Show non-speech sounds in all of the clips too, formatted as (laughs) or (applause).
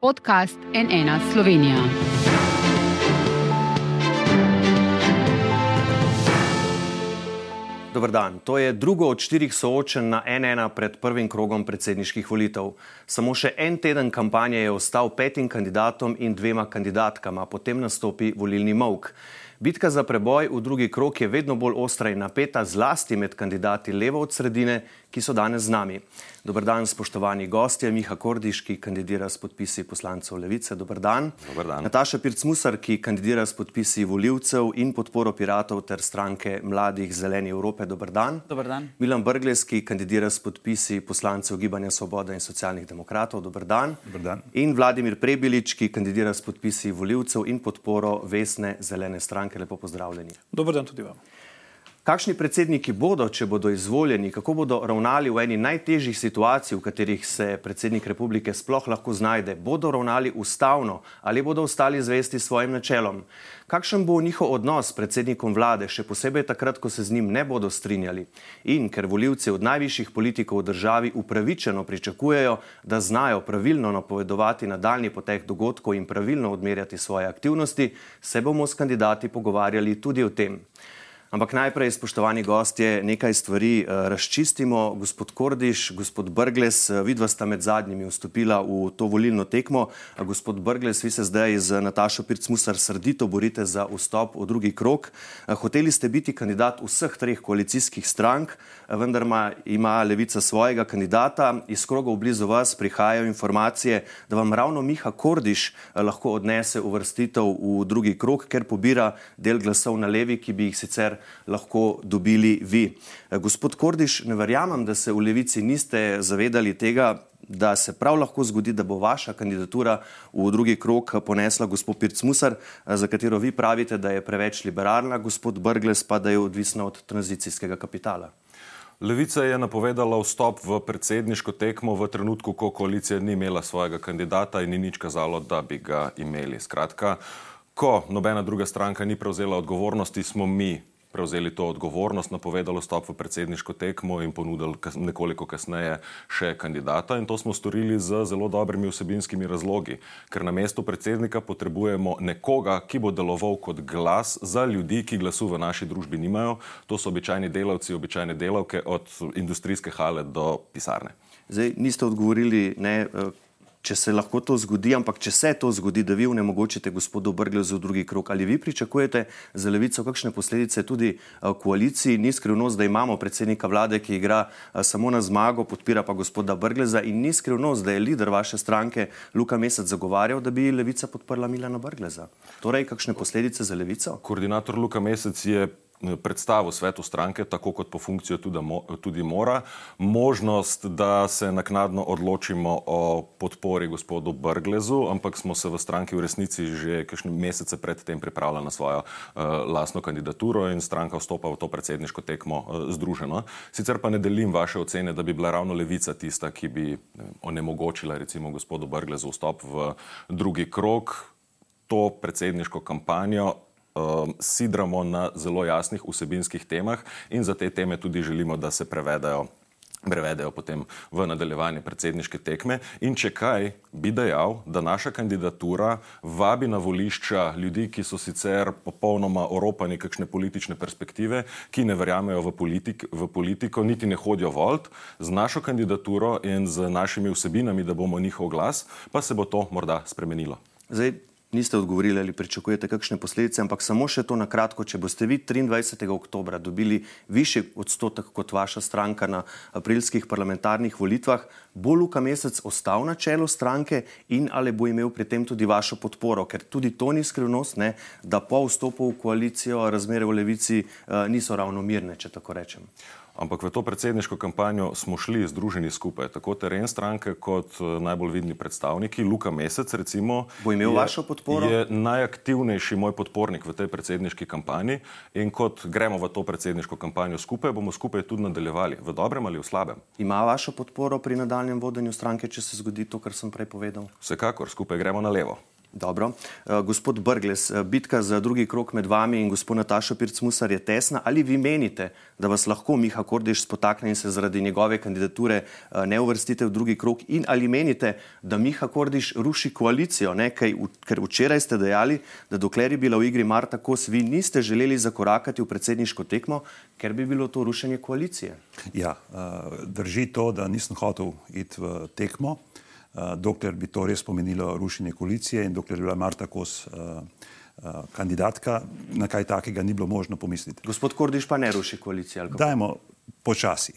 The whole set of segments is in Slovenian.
Podcast NN Slovenija. Dobar dan. To je drugo od štirih soočen na NN pred prvim krogom predsedniških volitev. Samo še en teden kampanje je ostal petim kandidatom in dvema kandidatkama, potem nastopi volilni mok. Bitka za preboj v drugi krok je vedno bolj ostra in napeta, zlasti med kandidati levo od sredine, ki so danes z nami. Dobar dan, spoštovani gostje, Miha Kordiš, ki kandidira s podpisi poslancev Levice. Dobar dan. Dobar dan. Nataša Pircmusar, ki kandidira s podpisi voljivcev in podporo piratov ter stranke Mladih Zeleni Evrope. Dobar dan. Dobar dan. Milan Brgles, ki kandidira s podpisi poslancev Gibanja Svoboda in socialnih demokratov. Dobar dan. Dobar dan. In Vladimir Prebilič, ki kandidira s podpisi voljivcev in podporo Vesne Zelene stranke. Lepo pozdravljeni. Dobar dan tudi vam. Kakšni predsedniki bodo, če bodo izvoljeni, kako bodo ravnali v eni najtežjih situacij, v katerih se predsednik republike sploh lahko znajde? Bodo ravnali ustavno ali bodo ostali zvesti svojim načelom? Kakšen bo njihov odnos s predsednikom vlade, še posebej takrat, ko se z njim ne bodo strinjali? In ker voljivci od najvišjih politikov v državi upravičeno pričakujejo, da znajo pravilno napovedovati nadaljni potek dogodkov in pravilno odmerjati svoje aktivnosti, se bomo s kandidati pogovarjali tudi o tem. Ampak najprej, spoštovani gostje, nekaj stvari uh, razčistimo. Gospod Kordiš, gospod Brgles, uh, vidva sta med zadnjimi vstopila v to volilno tekmo. Uh, gospod Brgles, vi se zdaj z Natašo Pircmusar srdito borite za vstop v drugi krok. Hoteli ste biti kandidat vseh treh koalicijskih strank, vendar ma, ima levica svojega kandidata. Iz krogov blizu vas prihajajo informacije, da vam ravno Miha Kordiš lahko odnese uvrstitev v drugi krok, ker pobira del glasov na levi, ki bi jih sicer lahko dobili vi. Gospod Kordiš, ne verjamem, da se v levici niste zavedali tega, da se prav lahko zgodi, da bo vaša kandidatura v drugi krok ponesla gospod Pircmusar, za katero vi pravite, da je preveč liberalna, gospod Brgles pa da je odvisna od tranzicijskega kapitala. Levica je napovedala vstop v predsedniško tekmo v trenutku, ko koalicija ni imela svojega kandidata in ni nič kazalo, da bi ga imeli. Skratka, ko nobena druga stranka ni prevzela odgovornosti, smo mi prevzeli to odgovornost, napovedali vstop v predsedniško tekmo in ponudili nekoliko kasneje še kandidata. In to smo storili z zelo dobrimi vsebinskimi razlogi, ker na mestu predsednika potrebujemo nekoga, ki bo deloval kot glas za ljudi, ki glasu v naši družbi nimajo. To so običajni delavci, običajne delavke, od industrijske hale do pisarne. Zdaj niste odgovorili, ne, če se lahko to zgodi, ampak če se to zgodi, da vi vnemogočite gospodu Brglezu v drugi krok, ali vi pričakujete za levico kakšne posledice tudi v koaliciji? Ni skrivnost, da imamo predsednika vlade, ki igra samo na zmago, podpira pa gospoda Brgleza in ni skrivnost, da je lider vaše stranke Luka Mesec zagovarjal, da bi levica podprla Milana Brgleza. Torej, kakšne posledice za levico? Koordinator Luka Mesec je predstavu svetu stranke, tako kot po funkcijo tudi, tudi mora, možnost, da se naknadno odločimo o podpori gospodu Brglezu, ampak smo se v stranki v resnici že kakšne mesece predtem pripravljali na svojo uh, lastno kandidaturo in stranka vstopa v to predsedniško tekmo uh, združeno. Sicer pa ne delim vaše ocene, da bi bila ravno levica tista, ki bi ne, onemogočila recimo gospodu Brglezu vstop v drugi krok. To predsedniško kampanjo um, sidramo na zelo jasnih vsebinskih temah in za te teme tudi želimo, da se prevedajo. Prevedejo potem v nadaljevanje predsedniške tekme. In če kaj, bi dejal, da naša kandidatura vabi na volišča ljudi, ki so sicer popolnoma oropani kakšne politične perspektive, ki ne verjamejo v, politik, v politiko, niti ne hodijo volt, z našo kandidaturo in z našimi vsebinami, da bomo njihov glas, pa se bo to morda spremenilo. Zdaj, niste odgovorili ali pričakujete kakšne posledice, ampak samo še to na kratko, če boste vi 23. oktobra dobili višji odstotek kot vaša stranka na aprilskih parlamentarnih volitvah, bo Luka Mesec ostal na čelu stranke in ali bo imel pri tem tudi vašo podporo, ker tudi to ni skrivnost, ne, da po vstopu v koalicijo razmere v levici uh, niso ravno mirne, če tako rečem. Ampak v to predsedniško kampanjo smo šli združeni skupaj, tako teren stranke kot najbolj vidni predstavniki. Luka Mesec, recimo, bo imel je, vašo podporo. Je najaktivnejši moj podpornik v tej predsedniški kampanji in kot gremo v to predsedniško kampanjo skupaj, bomo skupaj tudi nadaljevali, v dobrem ali v slabem. Ima vašo podporo pri nadaljem vodenju stranke, če se zgodi to, kar sem prej povedal? Vsekakor, skupaj gremo na levo. Dobro. Uh, gospod Brgles, uh, bitka za drugi krok med vami in gospod Natašo Pircmusar je tesna. Ali vi menite, da vas lahko Miha Kordiš spotakne in se zaradi njegove kandidature uh, ne uvrstite v drugi krok? In ali menite, da Miha Kordiš ruši koalicijo? Nekaj, ker včeraj ste dejali, da dokler je bila v igri Marta Kos, vi niste želeli zakorakati v predsedniško tekmo, ker bi bilo to rušenje koalicije. Ja, drži to, da nisem hotel iti v tekmo. Eh, dokler bi to res pomenilo rušenje koalicije in dokler bi bila Marta Kos uh, uh, kandidatka, na kaj takega ni bilo možno pomisliti. Gospod Kordiš pa ne ruši koalicije. Dajmo počasi.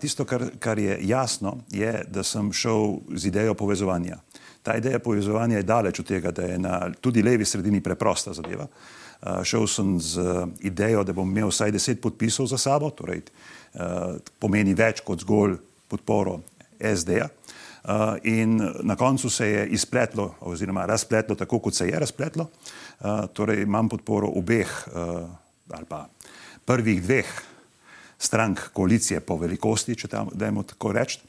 Tisto, kar, kar je jasno, je, da sem šel z idejo povezovanja. Ta ideja povezovanja je daleč od tega, da je na tudi levi sredini preprosta zadeva. Uh, šel sem z idejo, da bom imel vsaj deset podpisov za sabo, torej uh, pomeni več kot zgolj podporo SD-ja. Uh, in na koncu se je izpletlo, oziroma razpletlo, tako kot se je razpletlo. Uh, torej, imam podporo obeh uh, ali pa prvih dveh strank koalicije po velikosti, če dajmo tako reči.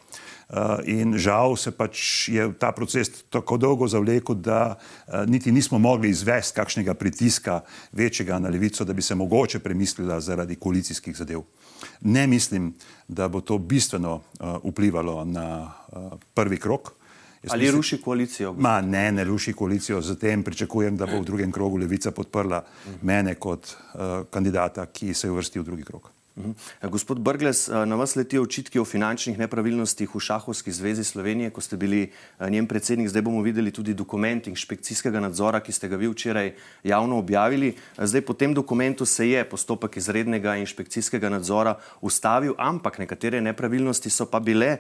Uh, in žal se pač je ta proces tako dolgo zavlekel, da uh, niti nismo mogli izvesti kakšnega pritiska večjega na levico, da bi se mogoče premislila zaradi koalicijskih zadev. Ne mislim, da bo to bistveno uh, vplivalo na prvi krok. Jaz Ali mislim, ruši koalicijo? Ma, ne, ne ruši koalicijo. Zatem pričakujem, da bo v drugem krogu levica podprla mene kot uh, kandidata, ki se je uvrstil v drugi krok. Mhm. Gospod Brgles, eh, na vas letijo očitki o finančnih nepravilnostih v Šahovski zvezi Slovenije, ko ste bili eh, njen predsednik. Zdaj bomo videli tudi dokument inšpekcijskega nadzora, ki ste ga vi včeraj javno objavili. Eh, zdaj po tem dokumentu se je postopek izrednega inšpekcijskega nadzora ustavil, ampak nekatere nepravilnosti so pa bile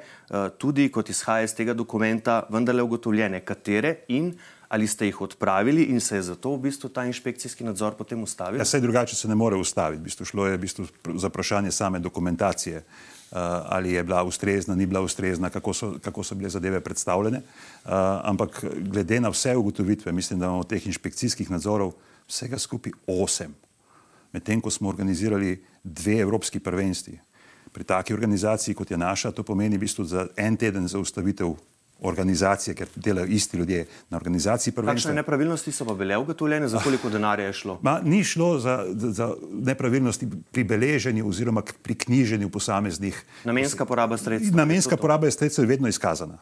tudi, kot izhaja iz tega dokumenta, vendarle ugotovljene. Katere in ali ste jih odpravili in se je zato v bistvu ta inšpekcijski nadzor potem ustavil? Ja, sej drugače se ne more ustaviti. V bistvu šlo je v bistvu za vprašanje same dokumentacije, uh, ali je bila ustrezna, ni bila ustrezna, kako so, kako so bile zadeve predstavljene. Uh, ampak glede na vse ugotovitve, mislim, da imamo teh inšpekcijskih nadzorov vsega skupaj osem. Medtem ko smo organizirali dve evropski prvenstvi. Pri taki organizaciji, kot je naša, to pomeni v bistvu za en teden zaustavitev organizacije, ker delajo isti ljudje na organizaciji. Kakšne nepravilnosti so pa bile ugotovljene, za koliko denarja je šlo? Ma, ni šlo za, za nepravilnosti pri beleženju oziroma pri knjiženju posameznih. Namenska poraba sredstev. Namenska poraba sredstev je vedno izkazana.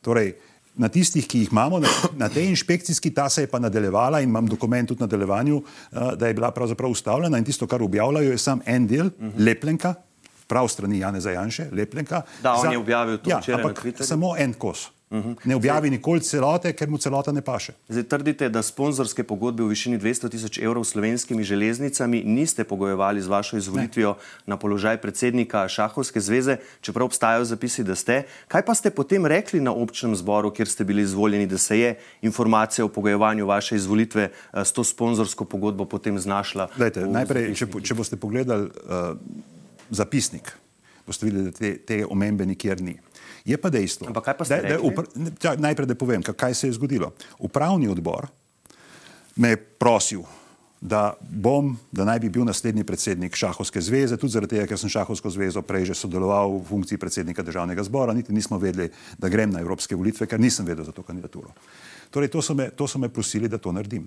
Torej, na tistih, ki jih imamo, na, na tej inšpekcijski, ta se je pa nadaljevala in imam dokument tudi na nadaljevanju, uh, da je bila pravzaprav ustavljena in tisto, kar objavljajo, je sam en del, uh mhm. -huh. lepljenka, prav strani Jana Zajanše, lepljenka. Da, on za, je objavil to ja, včeraj na Twitterju. Samo en kos. Uh mhm. -huh. Ne objavi nikoli celote, ker mu celota ne paše. Zdaj trdite, da sponzorske pogodbe v višini 200 tisoč evrov s slovenskimi železnicami niste pogojevali z vašo izvolitvijo ne. na položaj predsednika Šahovske zveze, čeprav obstajajo zapisi, da ste. Kaj pa ste potem rekli na občnem zboru, kjer ste bili izvoljeni, da se je informacija o pogojevanju vaše izvolitve eh, s to sponzorsko pogodbo potem znašla? Dajte, najprej, če, če boste pogledali uh, zapisnik, boste videli, da te, te omembe nikjer ni. Je pa dejstvo. Ampak kaj pa ste rekli? Upra, čak, najprej, da povem, kaj se je zgodilo. Upravni odbor me je prosil, da bom, da naj bi bil naslednji predsednik Šahovske zveze, tudi zaradi tega, ker sem Šahovsko zvezo prej že sodeloval v funkciji predsednika državnega zbora, niti nismo vedeli, da grem na evropske volitve, ker nisem vedel za to kandidaturo. Torej, to so me, to so me prosili, da to naredim.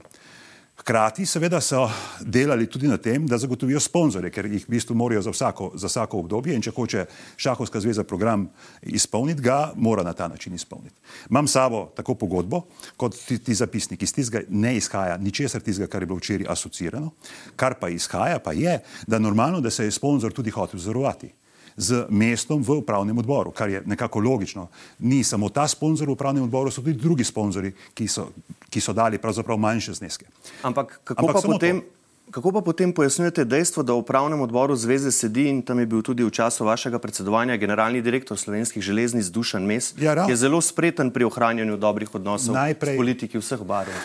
Hkrati, seveda, so delali tudi na tem, da zagotovijo sponzorje, ker jih v bistvu morajo za vsako, za vsako obdobje in če hoče Šahovska zveza program izpolniti, ga mora na ta način izpolniti. Imam sabo tako pogodbo, kot ti, ti zapisniki. Iz tistega ne izhaja ničesar tistega, kar je bilo včeraj asocirano. Kar pa izhaja, pa je, da normalno, da se je sponzor tudi hotel zarovati z mestom v upravnem odboru, kar je nekako logično. Ni samo ta sponzor v upravnem odboru, so tudi drugi sponzori, ki so, ki so dali pravzaprav manjše zneske. Ampak kako Ampak pa potem? To. Kako pa potem pojasnjujete dejstvo, da v upravnem odboru zveze sedi in tam je bil tudi v času vašega predsedovanja generalni direktor slovenskih železnic Dušan Mes, ja, ki je zelo spreten pri ohranjanju dobrih odnosov najprej, s politiki vseh barov?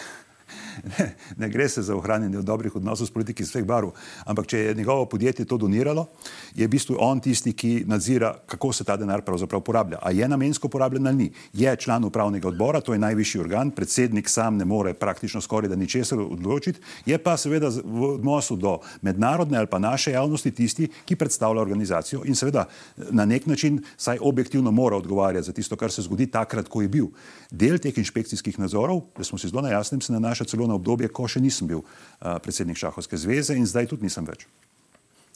Ne, ne gre se za ohranjanje dobrih odnosov s politiki vseh barv, ampak če je njegovo podjetje to doniralo, je v bistvu on tisti, ki nadzira, kako se ta denar pravzaprav porablja. A je namensko porabljen ali ni? Je član upravnega odbora, to je najvišji organ, predsednik sam ne more praktično skoraj da ničesar odločiti, je pa seveda v odnosu do mednarodne ali pa naše javnosti tisti, ki predstavlja organizacijo in seveda na nek način saj objektivno mora odgovarjati za tisto, kar se zgodi takrat, ko je bil. Del teh inšpekcijskih nadzorov, da smo si zelo na jasnem, se nanaša celo na obdobje, ko še nisem bil uh, predsednik Šahovske zveze in zdaj tudi nisem več.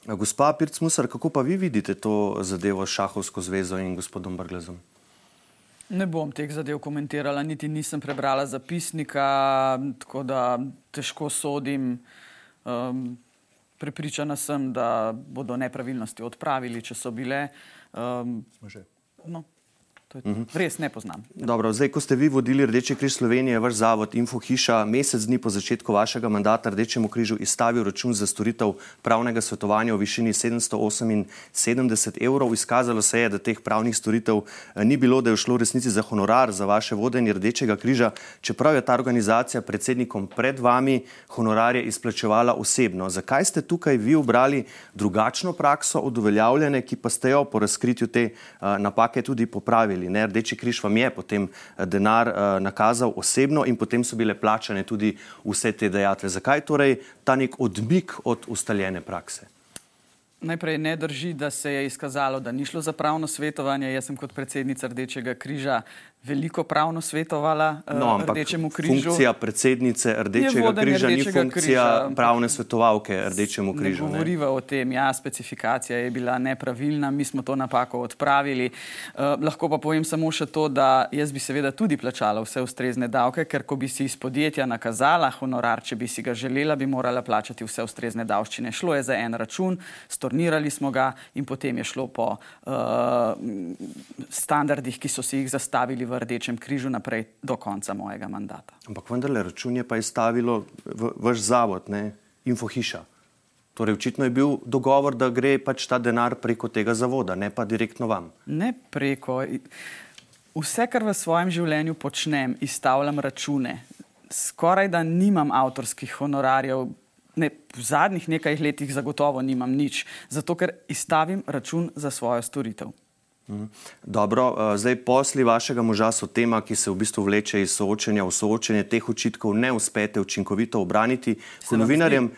Gospa Pirc-Musar, kako pa vi vidite to zadevo s Šahovsko zvezo in gospodom Brglezom? Ne bom teh zadev komentirala, niti nisem prebrala zapisnika, tako da težko sodim. Um, prepričana sem, da bodo nepravilnosti odpravili, če so bile. Um, no, Mhm. Res ne poznam. Dobro, zdaj, ko ste vi vodili Rdeči križ Slovenije, vaš zavod Infohiša, mesec dni po začetku vašega mandata Rdečemu križu izstavil račun za storitev pravnega svetovanja v višini 778 evrov. Izkazalo se je, da teh pravnih storitev eh, ni bilo, da je šlo v resnici za honorar za vaše vodenje Rdečega križa, čeprav je ta organizacija predsednikom pred vami honorarje izplačevala osebno. Zakaj ste tukaj vi obrali drugačno prakso od uveljavljene, ki pa ste jo po razkritju te uh, napake tudi popravili? Naredili. Ne? Rdeči križ vam je potem eh, denar uh, nakazal osebno in potem so bile plačane tudi vse te dejatve. Zakaj torej ta nek odmik od ustaljene prakse? Najprej ne drži, da se je izkazalo, da ni šlo za pravno svetovanje. Jaz sem kot predsednica Rdečega križa veliko pravno svetovala uh, no, Rdečemu križu. Funkcija predsednice Rdečega križa Rdečega ni funkcija križa, pravne svetovalke Rdečemu križu. Ne govoriva o tem, ja, specifikacija je bila nepravilna, mi smo to napako odpravili. Uh, lahko pa povem samo še to, da jaz bi seveda tudi plačala vse ustrezne davke, ker ko bi si iz podjetja nakazala honorar, če bi si ga želela, bi morala plačati vse ustrezne davščine. Šlo je za en račun, stornirali smo ga in potem je šlo po uh, standardih, ki so si jih zastavili v Rdečem križu naprej do konca mojega mandata. Ampak vendarle račun je pa izstavilo v, vaš zavod, ne? Infohiša. Torej, očitno je bil dogovor, da gre pač ta denar preko tega zavoda, ne pa direktno vam. Ne preko. Vse, kar v svojem življenju počnem, izstavljam račune. Skoraj da nimam avtorskih honorarjev, ne, v zadnjih nekaj letih zagotovo nimam nič, zato ker izstavim račun za svojo storitev. Mhm. Dobro, eh, zdaj posli vašega moža so tema, ki se v bistvu vleče iz soočenja v soočenje. Teh očitkov ne uspete učinkovito obraniti. Novinarjem,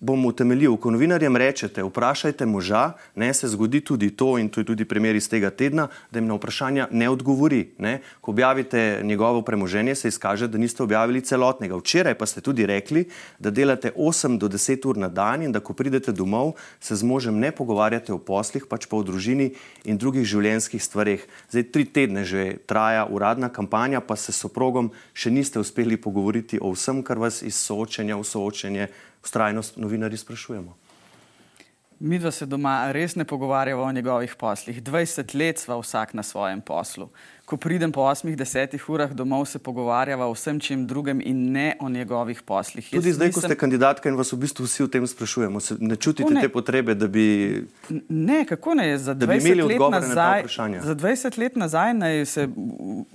bom utemeljil. Ko novinarjem rečete, vprašajte moža, ne se zgodi tudi to, in to je tudi primer iz tega tedna, da jim na vprašanja ne odgovori. Ne? Ko objavite njegovo premoženje, se izkaže, da niste objavili celotnega. Včeraj pa ste tudi rekli, da delate 8 do 10 ur na dan in da ko pridete domov, se z možem ne pogovarjate o poslih, pač pa o družini in drugih življenjskih stvareh. Zdaj tri tedne že traja uradna kampanja, pa se s soprogom še niste uspeli pogovoriti o vsem, kar vas iz soočenja v soočenje vztrajnost novinari sprašujemo. Mi dva se doma res ne pogovarjamo o njegovih poslih. 20 let sva vsak na svojem poslu ko pridem po 8-10 urah domov, se pogovarjava o vsem čem drugem in ne o njegovih poslih. Tudi Jaz zdaj, nisem... ko ste kandidatka in vas v bistvu vsi o tem sprašujemo, ne čutite ne. te potrebe, da bi. Ne, kako ne, za 20 let nazaj. Za 20 let nazaj naj se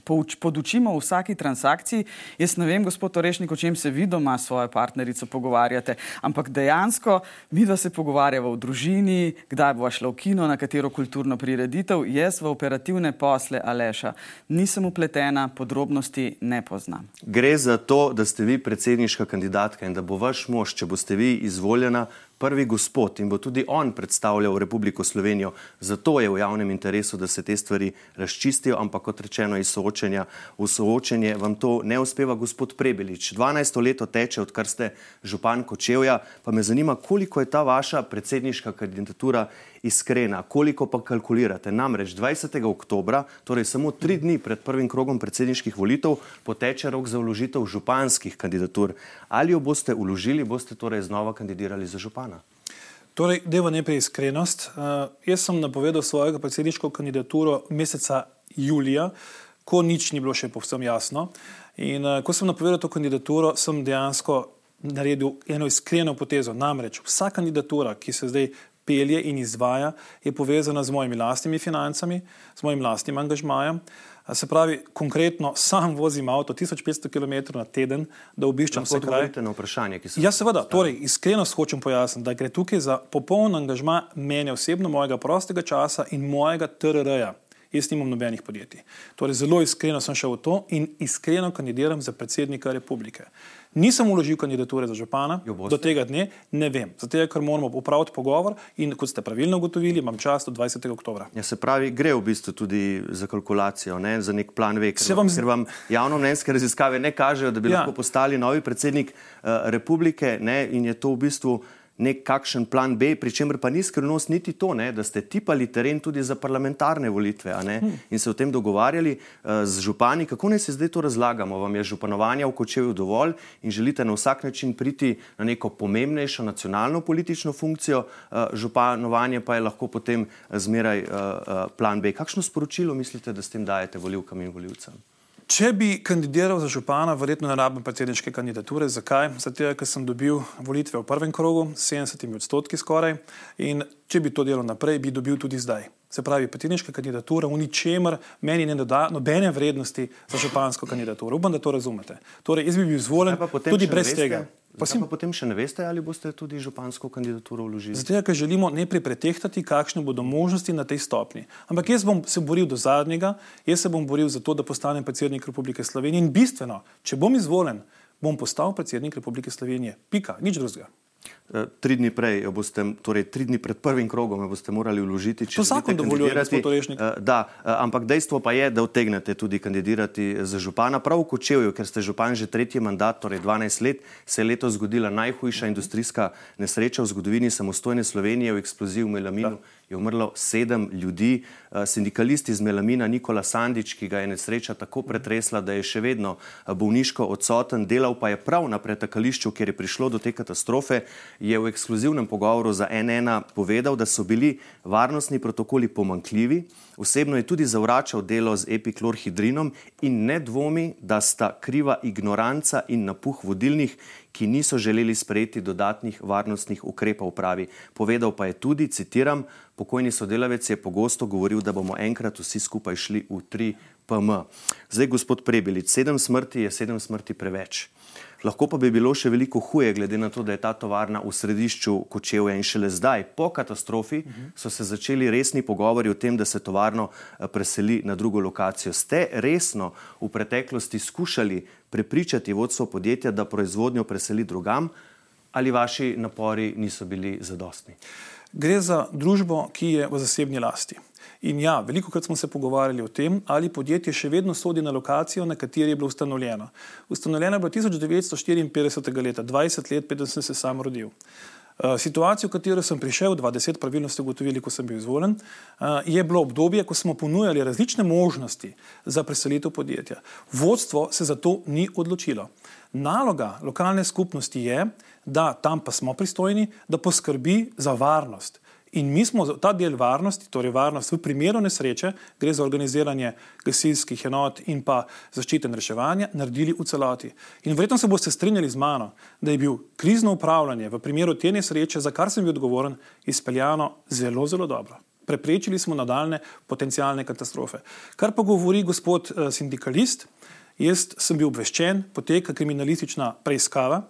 pouč, podučimo o vsaki transakciji. Jaz ne vem, gospod Orešnik, o čem se vi doma s svojo partnerico pogovarjate, ampak dejansko mi dva se pogovarjava o družini, kdaj bo šla v kino, na katero kulturno prireditev, jaz v operativne posle Aleša nisem upletena, podrobnosti ne poznam. Gre za to, da ste vi predsedniška kandidatka in da bo vaš mož, če boste vi izvoljena, prvi gospod in bo tudi on predstavljal Republiko Slovenijo. Zato je v javnem interesu, da se te stvari razčistijo, ampak kot rečeno, iz soočenja v soočenje vam to ne uspeva, gospod Prebelič. 12 leto teče, odkar ste župan Kočevja, pa me zanima, koliko je ta vaša predsedniška kandidatura iskrena, koliko pa kalkulirate. Namreč 20. oktober, torej samo tri dni pred prvim krogom predsedniških volitev, poteče rok za vložitev županskih kandidatur. Ali jo boste vložili, boste torej znova kandidirali za župana? Torej, deva najprej iskrenost. Uh, jaz sem napovedal svojo predsedniško kandidaturo meseca julija, ko nič ni bilo še povsem jasno. In uh, ko sem napovedal to kandidaturo, sem dejansko naredil eno iskreno potezo. Namreč vsa kandidatura, ki se zdaj pelje in izvaja, je povezana z mojimi lastnimi financami, z mojim lastnim angažmajem. Se pravi, konkretno sam vozim avto 1500 km na teden, da obiščem vse kraje. Na vprašanje, ki se ja, seveda, torej, iskreno hočem pojasniti, da gre tukaj za popoln angažma mene osebno, mojega prostega časa in mojega TRR-ja. Jaz nimam nobenih podjetij. Torej, zelo iskreno sem šel v to in iskreno kandidiram za predsednika republike. Nisem uložil kandidature za župana do tega dne, ne vem, zato ker moramo upraviti pogovor in kot ste pravilno ugotovili, imam čas do 20. oktober. Ja, se pravi, gre v bistvu tudi za kalkulacijo, ne, za nek plan ve, ker vam, vam javno mnenjske raziskave ne kažejo, da bi ja. lahko postali novi predsednik uh, republike ne, in je to v bistvu nekakšen plan B, pri čemer pa ni skrivnost niti to, ne, da ste tipali teren tudi za parlamentarne volitve ne, hm. in se o tem dogovarjali uh, z župani. Kako naj se zdaj to razlagamo? Vam je županovanja v Kočevu dovolj in želite na vsak način priti na neko pomembnejšo nacionalno politično funkcijo, uh, županovanje pa je lahko potem zmeraj uh, uh, plan B. Kakšno sporočilo mislite, da s tem dajete volivkam in volivcem? Če bi kandidiral za župana, verjetno ne rabim predsedniške kandidature. Zakaj? Zato, ker sem dobil volitve v prvem krogu, 70 odstotki skoraj, in če bi to delal naprej, bi dobil tudi zdaj. Se pravi, predsedniška kandidatura v ničemer meni ne doda nobene vrednosti za župansko kandidaturo. Upam, da to razumete. Torej, jaz bi bil izvoljen tudi brez veste, tega. Pa si pa potem še ne veste, ali boste tudi župansko kandidaturo vložili. Zato, ker želimo najprej pretehtati, kakšne bodo možnosti na tej stopni. Ampak jaz bom se boril do zadnjega, jaz se bom boril za to, da postanem predsednik Republike Slovenije in bistveno, če bom izvoljen, bom postal predsednik Republike Slovenije. Pika, nič drugega. Eh, tri dni prej, boste, torej tri dni pred prvim krogom, boste morali vložiti. To zakon dovoljuje, gospod. Eh, da, eh, ampak dejstvo pa je, da otegnete tudi kandidirati za župana. Prav v Kočevju, ker ste župan že tretji mandat, torej 12 let, se je letos zgodila najhujša industrijska nesreča v zgodovini samostojne Slovenije v eksploziji v Melaminu. Da je umrlo sedem ljudi. Eh, sindikalist iz Melamina Nikola Sandič, ki ga je nesreča tako pretresla, da je še vedno eh, bolniško odsoten, delal pa je prav na pretakališču, kjer je prišlo do te katastrofe, je v ekskluzivnem pogovoru za NN povedal, da so bili varnostni protokoli pomankljivi. Osebno je tudi zavračal delo z epiklorhidrinom in ne dvomi, da sta kriva ignoranca in napuh vodilnih, ki niso želeli sprejeti dodatnih varnostnih ukrepov, pravi. Povedal pa je tudi, citiram, pokojni sodelavec je pogosto govoril, da bomo enkrat vsi skupaj šli v 3PM. Zdaj, gospod Prebelic, sedem smrti je sedem smrti preveč. Lahko pa bi bilo še veliko huje, glede na to, da je ta tovarna v središču Kočevja in šele zdaj, po katastrofi, so se začeli resni pogovori o tem, da se tovarno eh, preseli na drugo lokacijo. Ste resno v preteklosti skušali prepričati vodstvo podjetja, da proizvodnjo preseli drugam, ali vaši napori niso bili zadostni? Gre za družbo, ki je v zasebni lasti. In ja, veliko krat smo se pogovarjali o tem, ali podjetje še vedno sodi na lokacijo, na kateri je bilo ustanovljeno. Ustanovljeno je bilo 1954. leta, 20 let, preden sem se sam rodil. Eh, situacijo, v katero sem prišel, 20, pravilno ste ugotovili, ko sem bil izvoljen, eh, je bilo obdobje, ko smo ponujali različne možnosti za preselitev podjetja. Vodstvo se za to ni odločilo. Naloga lokalne skupnosti je, da tam pa smo pristojni, da poskrbi za varnost. In mi smo ta del varnosti, torej varnost v primeru nesreče, gre za organiziranje gasilskih enot in pa zaščite in reševanja, naredili v celoti. In verjetno se boste strinjali z mano, da je bil krizno upravljanje v primeru te nesreče, za kar sem bil odgovoren, izpeljano zelo, zelo dobro. Preprečili smo nadaljne potencijalne katastrofe. Kar pa govori gospod eh, sindikalist, jaz sem bil obveščen, poteka kriminalistična preiskava.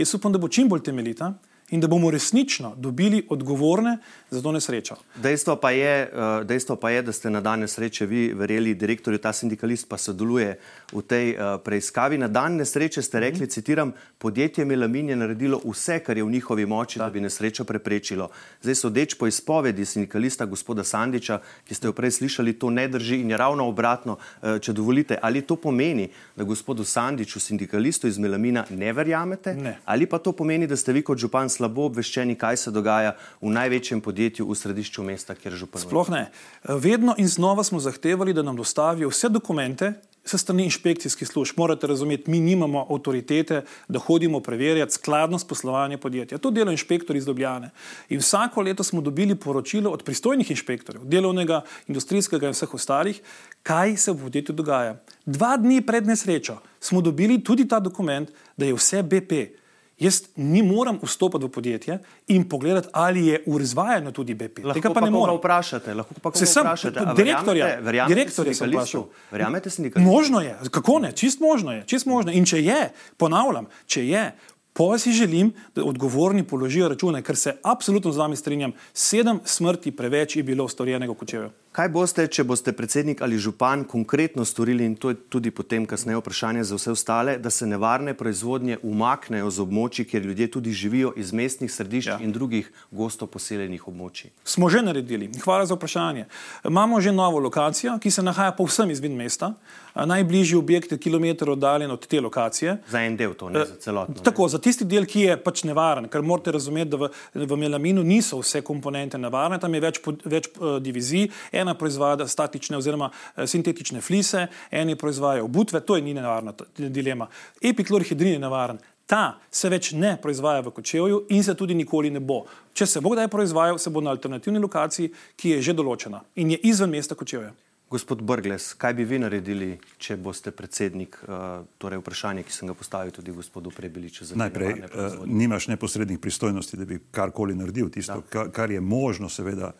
Jaz upam, da bo čim bolj temeljita in da bomo resnično dobili odgovorne za to nesrečo. Dejstvo pa, je, eh, dejstvo pa je, da ste na dan nesreče vi verjeli direktorju, ta sindikalist pa sodeluje v tej eh, preiskavi. Na dan nesreče ste rekli, mm. citiram, podjetje Melamin je naredilo vse, kar je v njihovi moči, da, da bi nesrečo preprečilo. Zdaj sodeč po izpovedi sindikalista gospoda Sandiča, ki ste jo prej slišali, to ne drži in je ravno obratno, eh, če dovolite. Ali to pomeni, da gospodu Sandiču, sindikalistu iz Melamina, ne verjamete? Ne. Ali pa to pomeni, da ste vi kot župan slabo obveščeni, kaj se dogaja v največjem podjetju v središču mesta, kjer župan. Sploh ne. Vedno in znova smo zahtevali, da nam dostavijo vse dokumente. Se strani inšpekcijskih služb, morate razumeti, mi nimamo avtoritete, da hodimo preverjati skladnost poslovanja podjetja. To dela inšpektor iz Ljubljane. In vsako leto smo dobili poročilo od pristojnih inšpektorjev, delovnega, industrijskega in vseh ostalih, kaj se v podjetju dogaja. Dva dni pred nesrečo smo dobili tudi ta dokument, da je vse BP, Jaz ni moram vstopiti v podjetje in pogledati, ali je izvajanju tudi BP. Lahko Tega pa ne koga morem. vprašate, lahko pa Se sem- vprašate. Direktorja- verjamete- verjamete direktorja sem vprašal. Verjamete sindikalistu? Možno je, kako ne, čist možno je, čist možno. In če je, ponavljam, če je, pa si želim, da odgovorni položijo račune, ker se absolutno z vami strinjam, sedem smrti preveč je bilo storjenega v Kočevju. Kaj boste, če boste predsednik ali župan konkretno storili, in to je tudi potem kasneje vprašanje za vse ostale, da se nevarne proizvodnje umaknejo z območij, kjer ljudje tudi živijo iz mestnih središč ja. in drugih gosto poseljenih območij? Smo že naredili. Hvala za vprašanje. Imamo že novo lokacijo, ki se nahaja povsem izven mesta. Najbližji objekt je kilometr oddaljen od te lokacije. Za en del to, ne za celotno. ne? Tako, za tisti del, ki je pač nevaren, ker morate razumeti, da v, v melaminu niso vse komponente nevarne, tam je več, več uh, divizij, ena proizvaja statične oziroma uh, sintetične flise, eni proizvajajo obutve, to je ni nevarna dilema. Epiklorhidrin je nevaren. Ta se več ne proizvaja v kočevju in se tudi nikoli ne bo. Če se bo kdaj proizvajal, se bo na alternativni lokaciji, ki je že določena in je izven mesta kočevja. Gospod Brgles, kaj bi vi naredili, če boste predsednik? Uh, torej, vprašanje, ki sem ga postavil tudi gospodu Prebeliču. Najprej, proizvodnje. nimaš neposrednih pristojnosti, da bi karkoli naredil. Tisto, ka, kar je možno, seveda,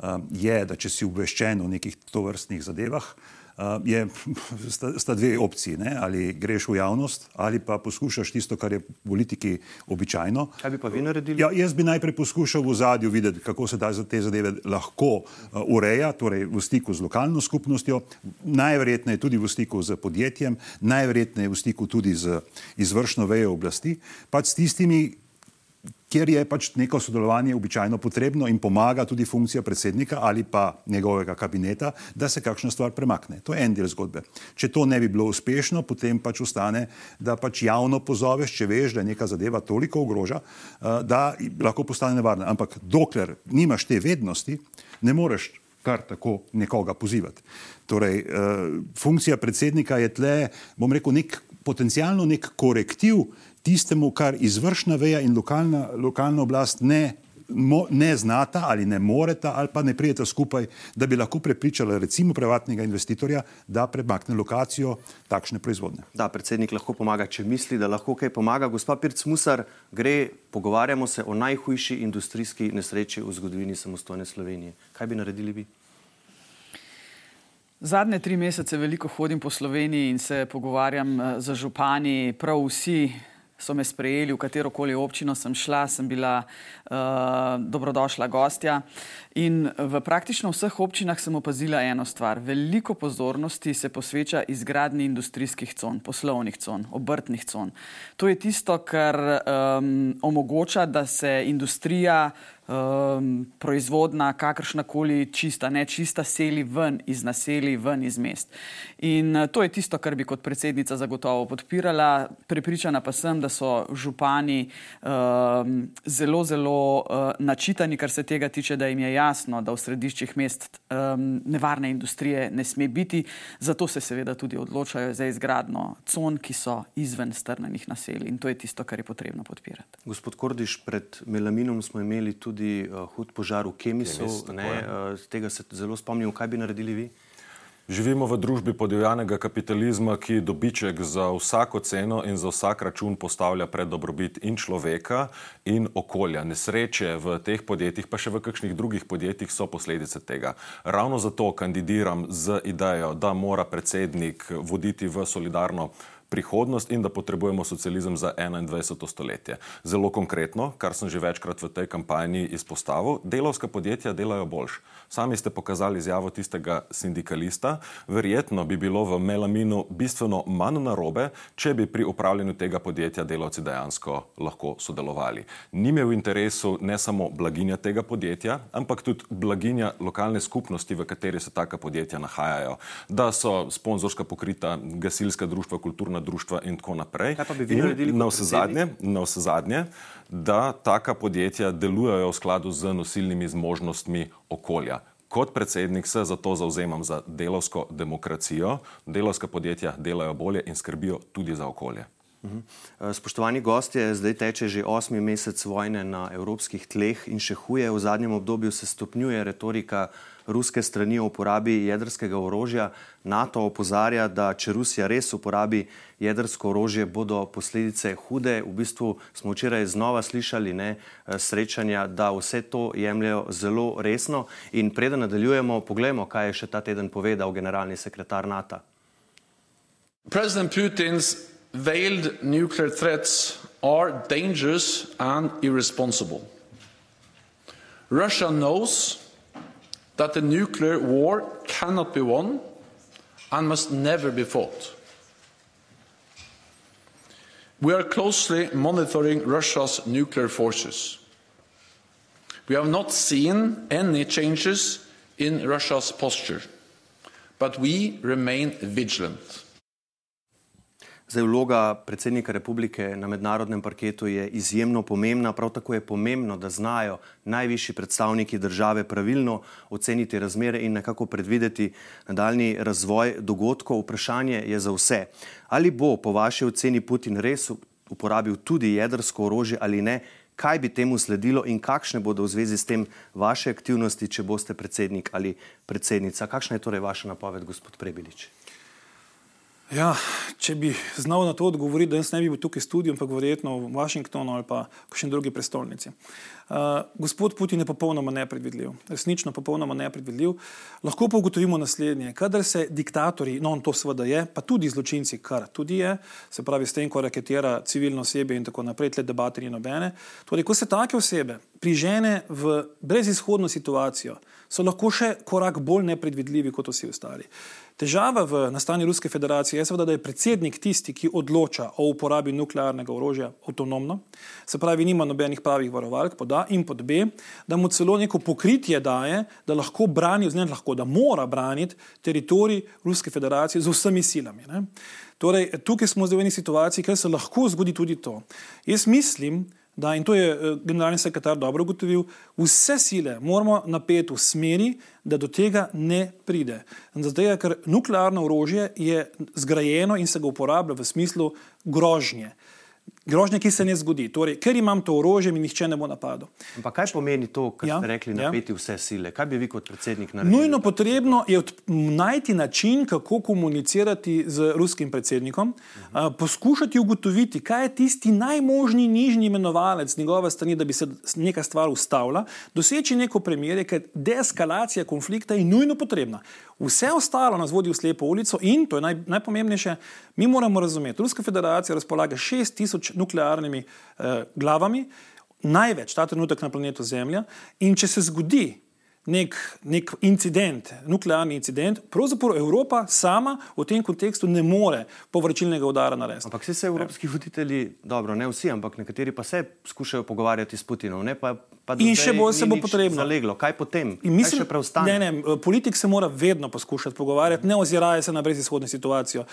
um, je, da če si obveščen o nekih tovrstnih zadevah, je, sta, sta dve opciji. Ne? Ali greš v javnost, ali pa poskušaš tisto, kar je v politiki običajno. Kaj bi pa vi naredili? Ja, jaz bi najprej poskušal v zadju videti, kako se ta, te zadeve lahko uh, ureja, torej v stiku z lokalno skupnostjo, najverjetneje tudi v stiku z podjetjem, najverjetneje v stiku tudi z izvršno vejo oblasti, pač s tistimi, kjer je pač neko sodelovanje običajno potrebno in pomaga tudi funkcija predsednika ali pa njegovega kabineta, da se kakšna stvar premakne. To je en del zgodbe. Če to ne bi bilo uspešno, potem pač ostane, da pač javno pozoveš, če veš, da je neka zadeva toliko ogroža, eh, da lahko postane nevarna. Ampak dokler nimaš te vednosti, ne moreš kar tako nekoga pozivati. Torej, eh, funkcija predsednika je tle, bom rekel, nek potencialno nek korektiv tistemu, kar izvršna veja in lokalna, lokalna oblast ne, mo, ne znata ali ne moreta ali pa ne prijeta skupaj, da bi lahko prepričala recimo privatnega investitorja, da premakne lokacijo takšne proizvodnje. Da, predsednik lahko pomaga, če misli, da lahko kaj pomaga. Gospa Pirc Musar, gre, pogovarjamo se o najhujši industrijski nesreči v zgodovini samostojne Slovenije. Kaj bi naredili vi? Zadnje tri mesece veliko hodim po Sloveniji in se pogovarjam eh, z župani. Prav vsi so me sprejeli, v katero koli občino sem šla, sem bila uh, dobrodošla gostja. In v praktično vseh občinah sem opazila eno stvar. Veliko pozornosti se posveča izgradnji industrijskih con, poslovnih con, obrtnih con. To je tisto, kar um, omogoča, da se industrija um, proizvodna, kakršna koli čista, ne čista, seli ven iz naselij, ven iz mest. In uh, to je tisto, kar bi kot predsednica zagotovo podpirala. Prepričana pa sem, da so župani um, zelo, zelo uh, načitani, kar se tega tiče, da jim je jasno, da v središčih mest um, nevarne industrije ne sme biti. Zato se seveda tudi odločajo za izgradno con, ki so izven strnenih naselij. In to je tisto, kar je potrebno podpirati. Gospod Kordiš, pred melaminom smo imeli tudi uh, hud požar v Kemisu. Kemis, ne, uh, tega se zelo spomnim. Kaj bi naredili vi? Živimo v družbi podivjanega kapitalizma, ki dobiček za vsako ceno in za vsak račun postavlja pred dobrobit in človeka in okolja. Nesreče v teh podjetjih, pa še v kakšnih drugih podjetjih, so posledice tega. Ravno zato kandidiram z idejo, da mora predsednik voditi v solidarno prihodnost in da potrebujemo socializem za 21. stoletje. Zelo konkretno, kar sem že večkrat v tej kampanji izpostavil, delovska podjetja delajo boljš. Sami ste pokazali izjavo tistega sindikalista. Verjetno bi bilo v melaminu bistveno manj narobe, če bi pri upravljanju tega podjetja delavci dejansko lahko sodelovali. Ni me v interesu ne samo blaginja tega podjetja, ampak tudi blaginja lokalne skupnosti, v kateri se taka podjetja nahajajo. Da so sponzorska pokrita gasilska društva, kulturna društva in tako naprej. Kaj pa bi vi naredili na vse zadnje, na vse zadnje, da taka podjetja delujejo v skladu z nosilnimi zmožnostmi okolja. Kot predsednik se zato zauzemam za delovsko demokracijo. Delovska podjetja delajo bolje in skrbijo tudi za okolje. Mhm. Eh, spoštovani gostje, zdaj teče že osmi mesec vojne na evropskih tleh in še huje, v zadnjem obdobju se stopnjuje retorika ruske strani o uporabi jedrskega orožja. NATO opozarja, da če Rusija res uporabi jedrsko orožje, bodo posledice hude. V bistvu smo včeraj znova slišali ne, eh, srečanja, da vse to jemljajo zelo resno. In preden nadaljujemo, poglejmo, kaj je še ta teden povedal generalni sekretar NATO. President Putin's veiled nuclear threats are dangerous and irresponsible. Russia knows that the nuclear war cannot be won and must never be fought. We are closely monitoring Russia's nuclear forces. We have not seen any changes in Russia's posture, but we remain vigilant. Zdaj, vloga predsednika republike na mednarodnem parketu je izjemno pomembna. Prav tako je pomembno, da znajo najvišji predstavniki države pravilno oceniti razmere in nekako predvideti nadaljni razvoj dogodkov. Vprašanje je za vse. Ali bo po vaši oceni Putin res uporabil tudi jedrsko orožje ali ne? Kaj bi temu sledilo in kakšne bodo v zvezi s tem vaše aktivnosti, če boste predsednik ali predsednica? Kakšna je torej vaša napoved, gospod Prebilič? Ja, če bi znal na to odgovoriti, da jaz ne bi bil tukaj v studiu, ampak verjetno v Washingtonu ali pa v kakšni drugi prestolnici. Uh, gospod Putin je popolnoma nepredvidljiv, resnično popolnoma nepredvidljiv. Lahko pa ugotovimo naslednje: kadar se diktatori, no on to seveda je, pa tudi zločinci, kar tudi je, se pravi s tem, ko raketira civilno osebe in tako naprej, tle debate ni nobene. Torej, ko se take osebe prižene v brezizhodno situacijo, so lahko še korak bolj nepredvidljivi kot vsi ostali. Težava v nastanju Ruske federacije je seveda, da je predsednik tisti, ki odloča o uporabi nuklearnega orožja avtonomno, se pravi, nima nobenih pravih varovalk, pod A in pod B, da mu celo neko pokritje daje, da lahko brani, oziroma da mora braniti teritorij Ruske federacije z vsemi silami. Ne? Torej, tukaj smo zdaj v eni situaciji, ker se lahko zgodi tudi to. Jaz mislim, da, in to je eh, generalni sekretar dobro ugotovil, vse sile moramo napeti v smeri, da do tega ne pride. Zato, ker nuklearno orožje je zgrajeno in se ga uporablja v smislu grožnje. Grožnje, ki se ne zgodi. Torej, ker imam to orožje, mi nihče ne bo napadel. Ampak kaj pomeni to, kar ja, ste rekli, ja. napeti ja. vse sile? Kaj bi vi kot predsednik naredili? Nujno potrebno je najti način, kako komunicirati z ruskim predsednikom, uh -huh. uh, poskušati ugotoviti, kaj je tisti najmožni nižji imenovalec njegove strani, da bi se neka stvar ustavila, doseči neko premirje, ker deeskalacija konflikta je nujno potrebna. Vse ostalo nas vodi v slepo ulico in, to je naj, najpomembnejše, mi moramo razumeti, Ruska federacija razpolaga 6000 nuklearnimi eh, glavami, največ ta trenutek na planetu Zemlja. In če se zgodi nek, nek incident, nuklearni incident, pravzaprav Evropa sama v tem kontekstu ne more povračilnega udara narediti. Ampak vsi se evropski voditelji, dobro, ne vsi, ampak nekateri pa se skušajo pogovarjati s Putinom, ne pa In še bolj se bo potrebno. Zaleglo. Kaj potem? Mislim, Kaj ne, ne, politik se mora vedno poskušati pogovarjati, ne oziraje se na brezizhodno situacijo.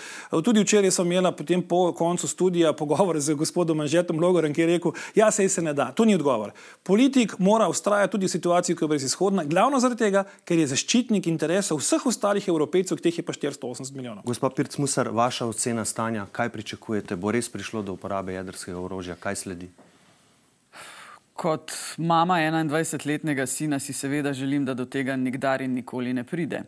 Tudi včeraj sem imela potem po koncu študija pogovor z gospodom Anžetom Logorem, ki je rekel, ja, se se ne da. To ni odgovor. Politik mora ustrajati tudi v situaciji, ki je brezizhodna, glavno zaradi tega, ker je zaščitnik interesov vseh ostalih evropejcev, teh je pa 480 milijonov. Gospod Pirc Musar, vaša ocena stanja, kaj pričakujete? Bo res prišlo do uporabe jedrskega orožja? Kaj sledi? Kot mama 21-letnega sina si seveda želim, da do tega nikdar in nikoli ne pride.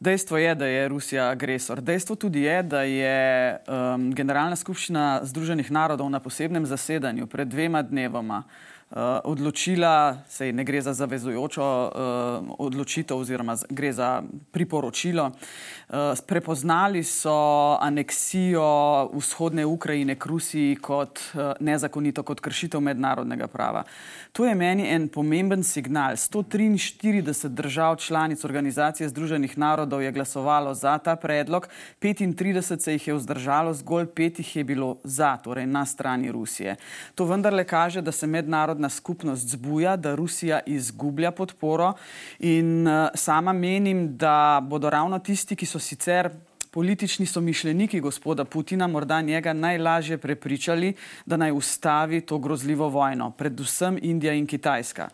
Dejstvo je, da je Rusija agresor. Dejstvo tudi je, da je um, Generalna skupščina Združenih narodov na posebnem zasedanju pred dvema dnevoma uh, odločila, sej ne gre za zavezujočo uh, odločitev oziroma gre za priporočilo. Uh, prepoznali so aneksijo vzhodne Ukrajine k Rusiji kot uh, nezakonito, kot kršitev mednarodnega prava. To je meni en pomemben signal. 143 držav članic Organizacije Združenih narodov je glasovalo za ta predlog, 35 se jih je vzdržalo, zgolj pet jih je bilo za, torej na strani Rusije. To vendarle kaže, da se mednarodno mednarodna skupnost zbuja, da Rusija izgublja podporo in uh, sama menim, da bodo ravno tisti, ki so sicer politični somišljeniki gospoda Putina, morda njega najlažje prepričali, da naj ustavi to grozljivo vojno, predvsem Indija in Kitajska.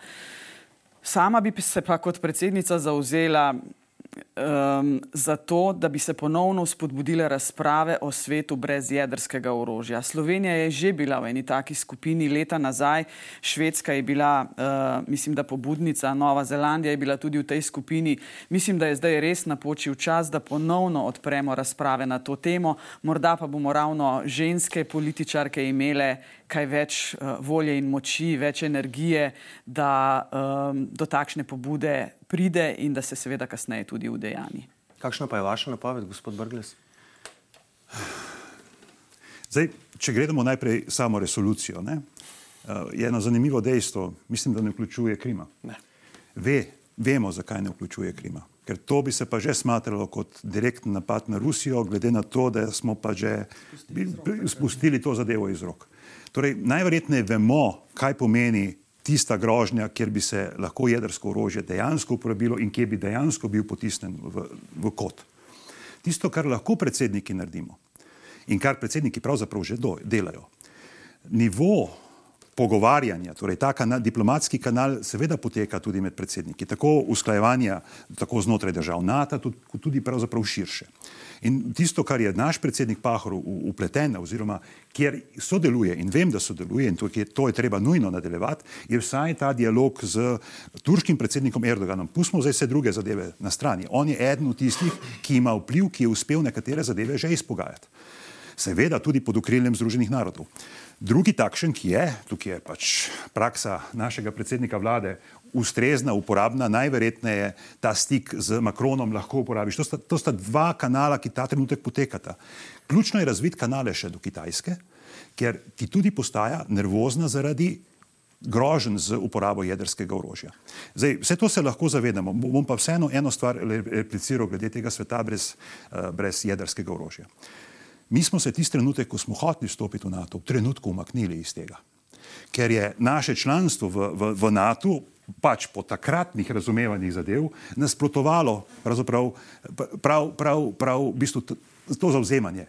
Sama bi se pa kot predsednica zauzela um, zato, da bi se ponovno spodbudile razprave o svetu brez jedrskega orožja. Slovenija je že bila v eni taki skupini leta nazaj, Švedska je bila, uh, mislim, da pobudnica, Nova Zelandija je bila tudi v tej skupini. Mislim, da je zdaj res napočil čas, da ponovno odpremo razprave na to temo. Morda pa bomo ravno ženske političarke imele kaj več uh, volje in moči, več energije, da um, do takšne pobude pride in da se seveda kasneje tudi udejani. Kakšna pa je vaša napoved, gospod Brgles? Zdaj, če gledamo najprej samo resolucijo, ne, je eno zanimivo dejstvo, mislim, da ne vključuje Krima. Ne. Ve, vemo, zakaj ne vključuje Krima. Ker to bi se pa že smatralo kot direktni napad na Rusijo, glede na to, da smo pa že spustili to zadevo iz rok. Torej, najverjetneje vemo, kaj pomeni tista grožnja, kjer bi se lahko jedrsko orožje dejansko uporabilo in kje bi dejansko bil potisnen v, v kot. Tisto, kar lahko predsedniki naredimo in kar predsedniki pravzaprav že do, delajo. Nivo pogovarjanja, torej ta kanal, diplomatski kanal, seveda poteka tudi med predsedniki, tako usklajevanja, tako znotraj držav NATO, tudi, tudi pravzaprav širše. In tisto, kar je naš predsednik Pahor upleten, oziroma kjer sodeluje in vem, da sodeluje in to je, to je treba nujno nadaljevati, je vsaj ta dialog z turškim predsednikom Erdoganom. Pustimo zdaj vse druge zadeve na strani. On je eden od tistih, ki ima vpliv, ki je uspel nekatere zadeve že izpogajati. Seveda tudi pod okriljem Združenih narodov. Drugi takšen, ki je, tukaj je pač praksa našega predsednika vlade, ustrezna, uporabna, najverjetneje ta stik z Makronom lahko uporabiš. To sta, to sta dva kanala, ki ta trenutek potekata. Ključno je razviti kanale še do Kitajske, ker ti tudi postaja nervozna zaradi grožen z uporabo jedrskega orožja. Zdaj, vse to se lahko zavedamo. Bom pa vseeno eno stvar repliciral glede tega sveta brez, uh, brez jedrskega orožja. Mi smo se tisti trenutek, ko smo hoteli vstopiti v NATO, v trenutku umaknili iz tega. Ker je naše članstvo v, v, v NATO pač po takratnih razumevanjih zadev nasprotovalo pravzaprav prav, prav, prav v bistvu to zauzemanje.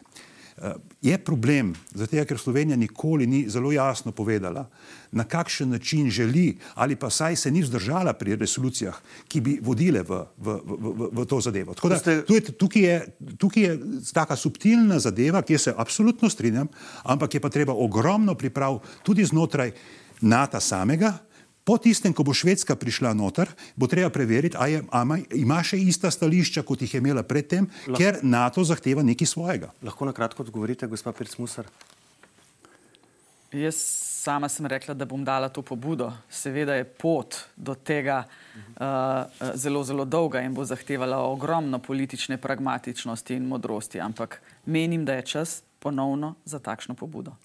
Eh, je problem, zato ker Slovenija nikoli ni zelo jasno povedala, na kakšen način želi ali pa saj se ni vzdržala pri resolucijah, ki bi vodile v, v, v, v, to zadevo. Da, ste... tukaj, je, tukaj je taka subtilna zadeva, ki se absolutno strinjam, ampak je pa treba ogromno priprav tudi znotraj NATO samega, Po tistem, ko bo Švedska prišla noter, bo treba preveriti, ali ima še ista stališča, kot jih je imela predtem, Lahko. ker NATO zahteva nekaj svojega. Lahko na kratko odgovorite, gospod Pircmusar? Jaz sama sem rekla, da bom dala to pobudo. Seveda je pot do tega uh, zelo, zelo dolga in bo zahtevala ogromno politične pragmatičnosti in modrosti, ampak menim, da je čas ponovno za takšno pobudo.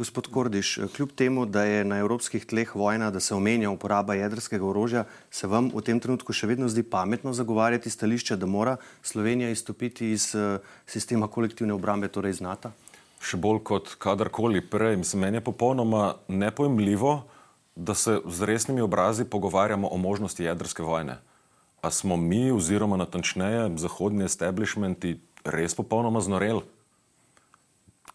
Gospod Kordiš, kljub temu, da je na evropskih tleh vojna, da se omenja uporaba jedrskega orožja, se vam v tem trenutku še vedno zdi pametno zagovarjati stališče, da mora Slovenija izstopiti iz uh, sistema kolektivne obrambe, torej iz NATO? Še bolj kot kadarkoli prej. Mislim, meni je popolnoma nepojmljivo, da se z resnimi obrazi pogovarjamo o možnosti jedrske vojne. A smo mi, oziroma natančneje, zahodni establishmenti res popolnoma znoreli?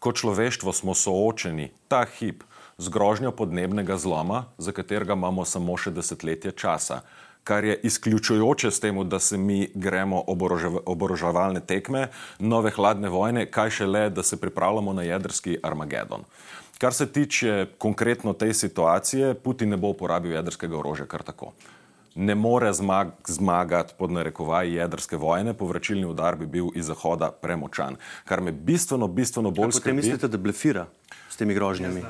Kot človeštvo smo soočeni ta hip z grožnjo podnebnega zloma, za katerega imamo samo še desetletje časa, kar je izključujoče s tem, da se mi gremo oboroževalne tekme, nove hladne vojne, kaj šele, da se pripravljamo na jedrski Armagedon. Kar se tiče konkretno te situacije, Putin ne bo uporabil jedrskega orožja kar tako ne more zmag zmagati pod narekovaji jedrske vojne, povračilni udar bi bil iz Zahoda premočan. Kar me bistveno, bistveno bolj skrbi. Potem mislite, da blefira s temi grožnjami?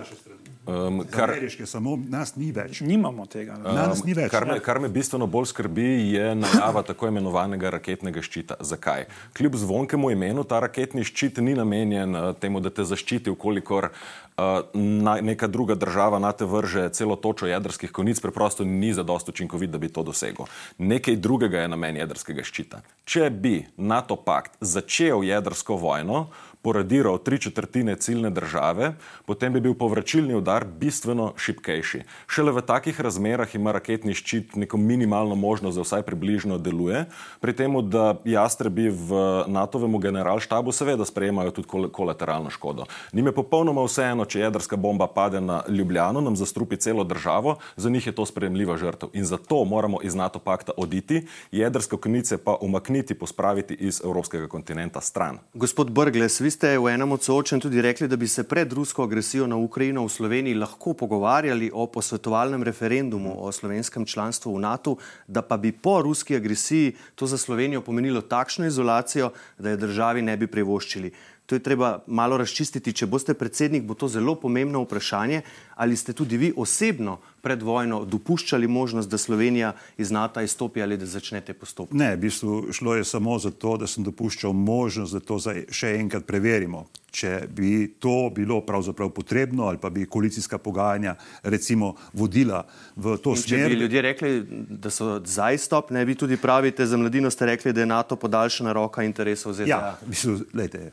Um, kar, ameriške, samo nas ni več. Nimamo tega. Um, nas ni več. Kar me, kar me bistveno bolj skrbi, je najava tako imenovanega raketnega ščita. Zakaj? Kljub zvonkemu imenu, ta raketni ščit ni namenjen uh, temu, da te zaščiti, ukolikor uh, na, neka druga država na te vrže celo točo jedrskih konic, preprosto ni zadost učinkovit, da bi to dosegel. Nekaj drugega je namen jedrskega ščita. Če bi NATO pakt začel jedrsko vojno, poradiral tri četrtine ciljne države, potem bi bil povračilni udar bistveno šipkejši. Šele v takih razmerah ima raketni ščit neko minimalno možnost, da vsaj približno deluje, pri tem, da jastrebi v NATO-vemu generalštabu seveda sprejemajo tudi kol kolateralno škodo. Nim je popolnoma vseeno, če jedrska bomba pade na Ljubljano, nam zastrupi celo državo, za njih je to sprejemljiva žrtev. In zato moramo iz NATO pakta oditi, jedrske konice pa umakniti, pospraviti iz evropskega kontinenta stran. Gospod Brgles, vi ste v enem od soočen tudi rekli, da bi se pred rusko agresijo na Ukrajino v Sloveniji lahko pogovarjali o posvetovalnem referendumu o slovenskem članstvu v NATO, da pa bi po ruski agresiji to za Slovenijo pomenilo takšno izolacijo, da je državi ne bi privoščili. To je treba malo razčistiti. Če boste predsednik, bo to zelo pomembno vprašanje. Ali ste tudi vi osebno pred vojno dopuščali možnost, da Slovenija iz NATO izstopi ali da začnete postopek? Ne, v bistvu šlo je samo za to, da sem dopuščal možnost, da to še enkrat preverimo. Če bi to bilo pravzaprav potrebno ali pa bi koalicijska pogajanja recimo vodila v to In smer. Če bi ljudje rekli, da so za izstop, ne bi tudi pravite, za mladino ste rekli, da je NATO podaljšana roka interesov ZDA. Ja, v bistvu, lejte,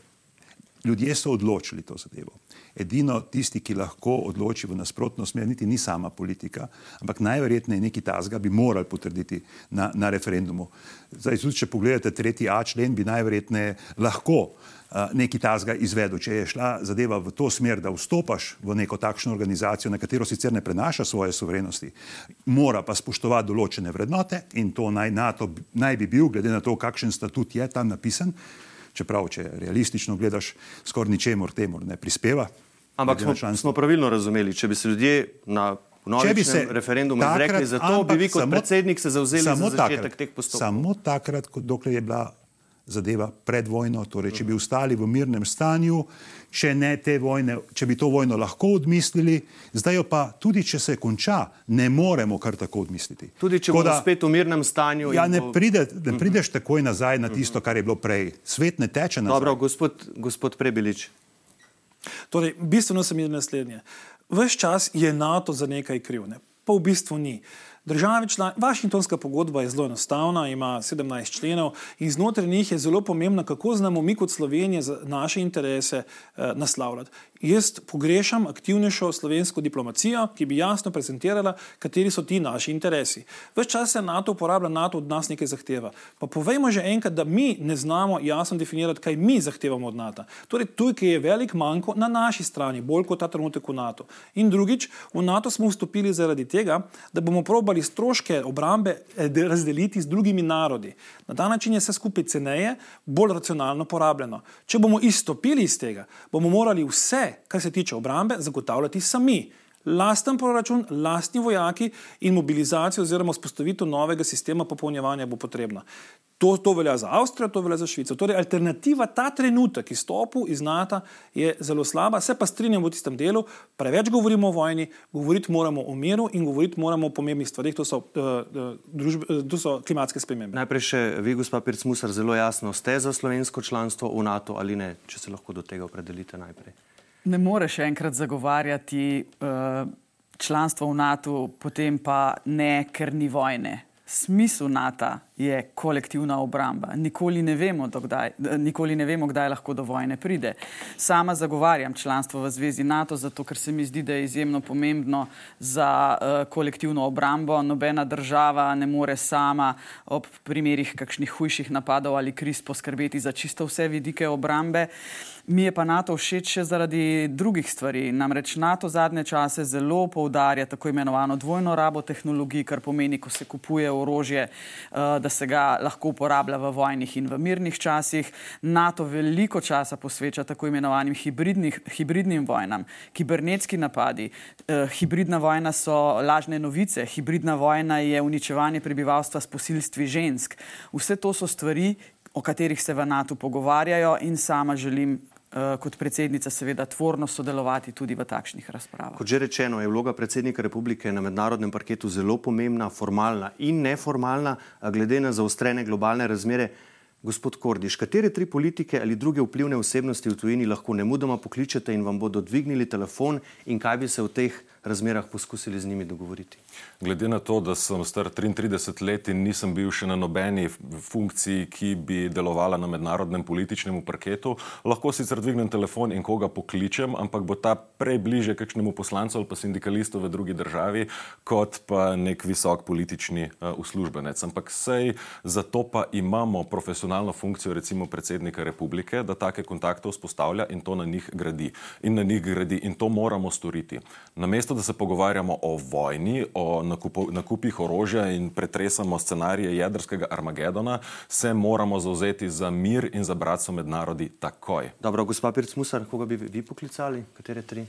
ljudje so odločili to zadevo. Edino tisti, ki lahko odloči v nasprotno smer, niti ni sama politika, ampak najverjetneje neki tazga bi morali potrditi na, na referendumu. Zdaj, tudi če pogledate tretji A člen, bi najverjetneje lahko uh, neki tazga izvedel. Če je šla zadeva v to smer, da vstopaš v neko takšno organizacijo, na katero sicer ne prenaša svoje suverenosti, mora pa spoštovati določene vrednote in to naj, NATO, naj bi bil, glede na to, kakšen statut je tam napisan, čeprav če realistično gledaš, skoraj ničemur temu ne prispeva. Ampak smo, smo pravilno razumeli, če bi se ljudje na Če bi se referendumu izrekli za to, bi vi kot samo- predsednik se zauzeli za začetek takrat- teh postopkov. Samo takrat, dokler je bila zadeva pred vojno, torej če bi ostali v mirnem stanju, če, ne te vojne, če bi to vojno lahko odmislili, zdaj jo pa tudi, če se konča, ne moremo kar tako odmisliti. Tudi če bomo spet v mirnem stanju. Ja, ne, bo- pride, ne prideš takoj nazaj na tisto, kar je bilo prej. Svet ne teče nazaj. Dobro, gospod, gospod Prebilič. Torej, bistveno se mi je naslednje. Ves čas je NATO za nekaj kriv, ne? pa v bistvu ni. Države članice, Washingtonska pogodba je zelo enostavna, ima 17 členov in znotraj njih je zelo pomembno, kako znamo mi kot Slovenija za naše interese eh, naslavljati. Jaz pogrešam aktivnejšo slovensko diplomacijo, ki bi jasno prezentirala, kateri so ti naši interesi. Ves čas se NATO uporablja, NATO od nas nekaj zahteva. Pa povejmo že enkrat, da mi ne znamo jasno definirati, kaj mi zahtevamo od NATO. Torej, tukaj je velik manjko na naši strani, bolj kot ta trenutek v NATO. In drugič, v NATO smo vstopili zaradi tega, da bomo probali stroške obrambe eh, de- razdeliti z drugimi narodi. Na ta način je vse skupaj ceneje, bolj racionalno porabljeno. Če bomo izstopili iz tega, bomo morali vse, kar se tiče obrambe, zagotavljati sami. Lasten proračun, lastni vojaki in mobilizacijo oziroma vzpostavitev novega sistema popolnjevanja bo potrebna. To, to velja za Avstrijo, to velja za Švico. Torej, alternativa ta trenutek izstopu iz NATO je zelo slaba, se pa strinjam v tistem delu, preveč govorimo o vojni, govoriti moramo o miru in govoriti moramo o pomembnih stvarih, to so, uh, uh, družbe, uh, to so klimatske spremembe. Najprej še vi, gospa Pirc-Musar, zelo jasno, ste za slovensko članstvo v NATO ali ne, če se lahko do tega opredelite najprej. Ne moreš enkrat zagovarjati uh, članstva v NATO, potem pa ne, ker ni vojne. Smisel NATO je kolektivna obramba. Nikoli ne, vemo, do kdaj, nikoli ne vemo, kdaj lahko do vojne pride. Sama zagovarjam članstvo v Zvezi NATO, zato ker se mi zdi, da je izjemno pomembno za uh, kolektivno obrambo. Nobena država ne more sama ob primerih kakšnih hujših napadov ali kriz poskrbeti za čisto vse vidike obrambe. Mi je pa NATO všeč še zaradi drugih stvari. Namreč NATO zadnje čase zelo poudarja tako imenovano dvojno rabo tehnologij, kar pomeni, ko se kupuje orožje, uh, da se ga lahko uporablja v vojnih in v mirnih časih. NATO veliko časa posveča tako imenovanim hibridnim vojnam, kibernetski napadi. Uh, hibridna vojna so lažne novice, hibridna vojna je uničevanje prebivalstva s posilstvi žensk. Vse to so stvari, o katerih se v NATO pogovarjajo in sama želim kot predsednica seveda tvorno sodelovati tudi v takšnih razpravah. Kot že rečeno, je vloga predsednika republike na mednarodnem parketu zelo pomembna, formalna in neformalna, glede na zaostrene globalne razmere. Gospod Kordiš, katere tri politike ali druge vplivne osebnosti v tujini lahko nemudoma pokličete in vam bodo dvignili telefon in kaj bi se v teh razmerah poskusili z njimi dogovoriti? Glede na to, da sem star 33 let in nisem bil še na nobeni funkciji, ki bi delovala na mednarodnem političnem parketu, lahko sicer dvignem telefon in koga pokličem, ampak bo ta prej bliže kakšnemu poslancu ali pa sindikalistu v drugi državi, kot pa nek visok politični uh, uslužbenec. Ampak sej zato pa imamo profesionalno funkcijo recimo predsednika republike, da take kontakte vzpostavlja in to na njih gradi. In na njih gradi in to moramo storiti. Namesto, da se pogovarjamo o vojni, o nakupo, nakupih orožja in pretresamo scenarije jedrskega Armagedona, se moramo zauzeti za mir in za bratstvo med narodi takoj. Dobro, gospa Pirc Musar, koga bi vi poklicali? Katere tri?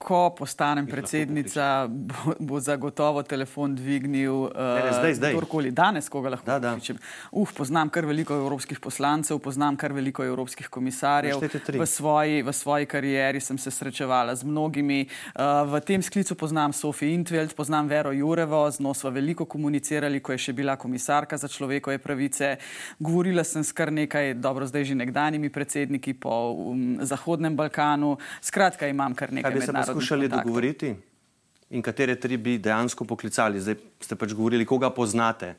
Ko postanem predsednica, bo, bo zagotovo telefon dvignil. Uh, ne, zdaj, zdaj. Kdorkoli danes, koga lahko da, pokličem. Uf, poznam kar veliko evropskih poslancev, poznam kar veliko evropskih komisarjev. V svoji, v svoji karieri sem se srečevala z mnogimi. Uh, v tem sklicu poznam Sofijo Intveld, poznam Vero Jurevo, z njo smo veliko komunicirali, ko je še bila komisarka za človekove pravice. Govorila sem s kar nekaj, dobro, zdaj že nekdanjimi predsedniki po um, Zahodnem Balkanu. Skratka, imam kar nekaj mednarodnih poskušali kontaktov. dogovoriti in katere tri bi dejansko poklicali? Zdaj ste pač govorili, koga poznate.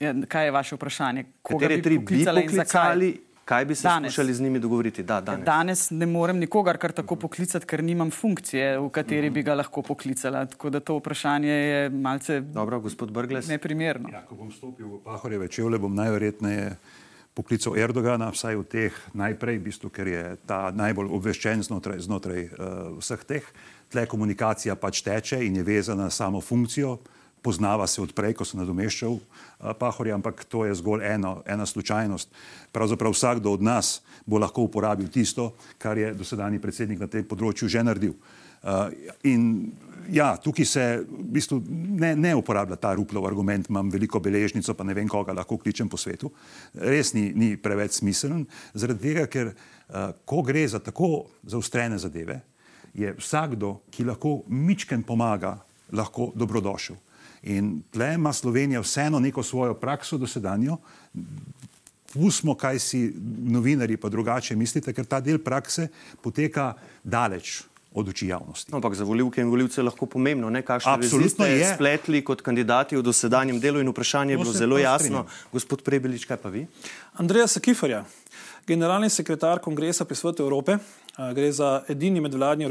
Ja, kaj je vaše vprašanje? Koga katere tri bi poklicali? Kaj bi se danes. skušali z njimi dogovoriti? Da, danes. danes ne morem nikogar kar tako poklicati, ker nimam funkcije, v kateri bi ga lahko poklicala. Tako da to vprašanje je malce Dobro, neprimerno. Ja, ko bom stopil v Pahorjeve čevlje, bom najverjetneje poklical Erdogana, vsaj v teh najprej, v bistvu, ker je ta najbolj obveščen znotraj, znotraj uh, vseh teh. Tle komunikacija pač teče in je vezana na samo funkcijo, poznava se odprej, ko sem nadomeščal uh, Pahorja, ampak to je zgolj eno, ena slučajnost. Pravzaprav vsakdo od nas bo lahko uporabil tisto, kar je dosedani predsednik na tem področju že naredil. Uh, in ja, tukaj se v bistvu ne, ne uporablja ta ruplov argument, imam veliko beležnico, pa ne vem, koga lahko kličem po svetu. Res ni, ni preveč smiseln, zaradi tega, ker uh, ko gre za tako zaustrene zadeve, je vsakdo, ki lahko mičken pomaga, lahko dobrodošel. In tle ima Slovenija vseeno neko svojo prakso dosedanjo. Pustimo, kaj si novinari pa drugače mislite, ker ta del prakse poteka daleč od oči javnosti. No, ampak za voljivke in voljivce je lahko pomembno, kakšne vezi ste je. spletli kot kandidati v dosedanjem delu in vprašanje je bilo zelo jasno. Gospod Prebelič, kaj pa vi? Andreja Sakifarja, generalni sekretar Kongresa pri svetu Evrope. Gre za edini medvladni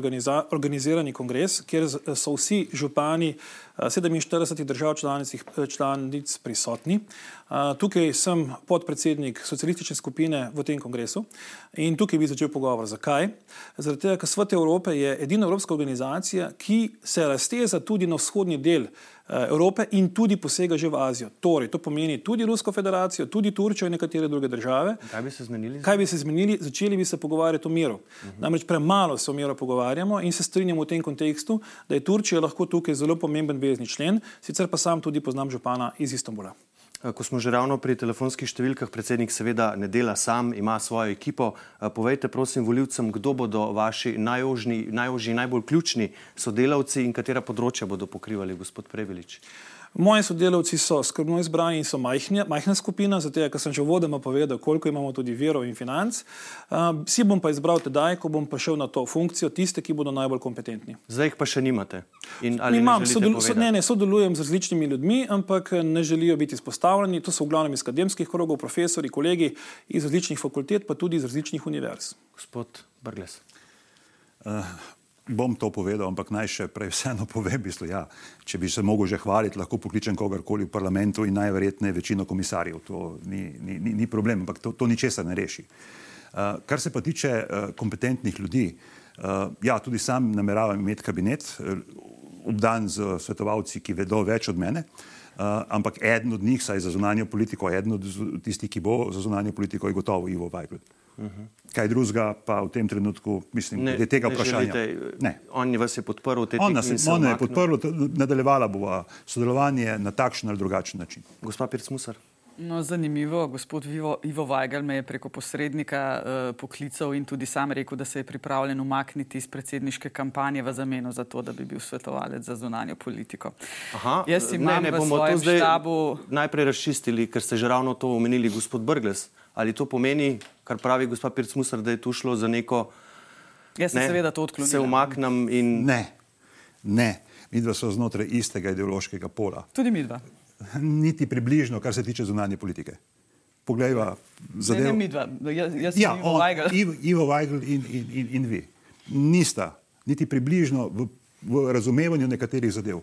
organizirani kongres, kjer so vsi župani 47 držav članic prisotni. Tukaj sem podpredsednik socialistične skupine v tem kongresu in tukaj bi začel pogovor. Zakaj? Zaradi tega, ker Svet Evrope je edina evropska organizacija, ki se razteza tudi na vzhodni del Evrope in tudi posega že v Azijo. Torej, to pomeni tudi Rusko federacijo, tudi Turčijo in nekatere druge države. Kaj bi se zmenili? Kaj bi se zmenili? Začeli bi se pogovarjati o miru. Uh mhm. -huh. Namreč premalo se o miru pogovarjamo in se strinjamo v tem kontekstu, da je Turčija lahko tukaj zelo pomemben vezni člen, sicer pa sam tudi poznam župana iz Istanbula. Eh, ko smo že ravno pri telefonskih številkah, predsednik seveda ne dela sam, ima svojo ekipo. Eh, povejte, prosim, voljivcem, kdo bodo vaši najožji, najbolj ključni sodelavci in katera področja bodo pokrivali, gospod Prevelič. Moji sodelavci so skrbno izbrani in so majhne, majhna skupina, zato ker sem že vodoma povedal, koliko imamo tudi verov in financ. Uh, si bom pa izbral tedaj, ko bom prišel na to funkcijo, tiste, ki bodo najbolj kompetentni. Zdaj jih pa še nimate. Imam, sodelu, so, ne, ne, sodelujem z različnimi ljudmi, ampak ne želijo biti izpostavljeni. To so v glavnem iz akademskih krogov, profesori, kolegi iz različnih fakultet, pa tudi iz različnih univerz. Gospod Brgles. Uh, bom to povedal, ampak naj še prej vseeno (laughs) povem, bistvo, ja, če bi se mogel že hvaliti, lahko pokličem kogarkoli v parlamentu in najverjetneje večino komisarjev. To ni, ni, ni, ni problem, ampak to, to ničesar ne reši. Uh, kar se pa tiče uh, kompetentnih ljudi, uh, ja, tudi sam nameravam imeti kabinet, uh, obdan z svetovalci, ki vedo več od mene. Uh, ampak eden od njih, saj za zunanjo politiko, eden od tistih, ki bo za zunanjo politiko, je gotovo Ivo Vajgl. Uh -huh. Kaj drugega pa v tem trenutku, mislim, je tega vprašanja. Ne. On vas je podprl v tem trenutku. On je podprl, nadaljevala bo sodelovanje na takšen ali drugačen način. Gospa Pirc-Musar. No, zanimivo, gospod Ivo, Ivo Weigel me je preko posrednika uh, poklical in tudi sam rekel, da se je pripravljen umakniti iz predsedniške kampanje v zameno za to, da bi bil svetovalec za zunanjo politiko. Aha, Jaz ne, ne bomo to zdaj štabu... najprej razčistili, ker ste že ravno to omenili, gospod Brgles. Ali to pomeni, kar pravi gospod Pirc-Musar, da je tu šlo za neko Jaz sem seveda to odklonil. Se umaknem in. Ne, ne. Mi dva so znotraj istega ideološkega pola. Tudi mi dva. Niti približno, kar se tiče zunanje politike. Poglejva, zadev... ne, ne mi dva, jaz, jaz ja, Ivo Weigl. Ivo, Ivo Weigl in, in, in, in vi. Nista niti približno v, v razumevanju nekaterih zadev.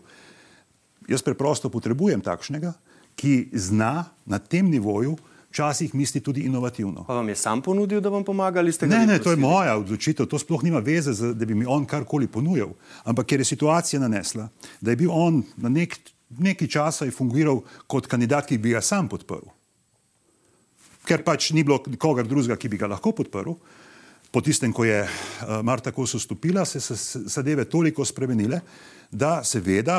Jaz preprosto potrebujem takšnega, ki zna na tem nivoju včasih misli tudi inovativno. Pa vam je sam ponudil, da vam pomaga ali ste ga? Ne, ne, to je moja odločitev, to sploh nima veze, z, da bi mi on karkoli ponujal. Ampak ker je situacija nanesla, da je bil on na nek, neki časa fungiral kot kandidat, ki bi ga sam podprl. Ker pač ni bilo nikogar drugega, ki bi ga lahko podprl. Po tistem, ko je uh, Marta Kos vstopila, se so zadeve toliko spremenile, da seveda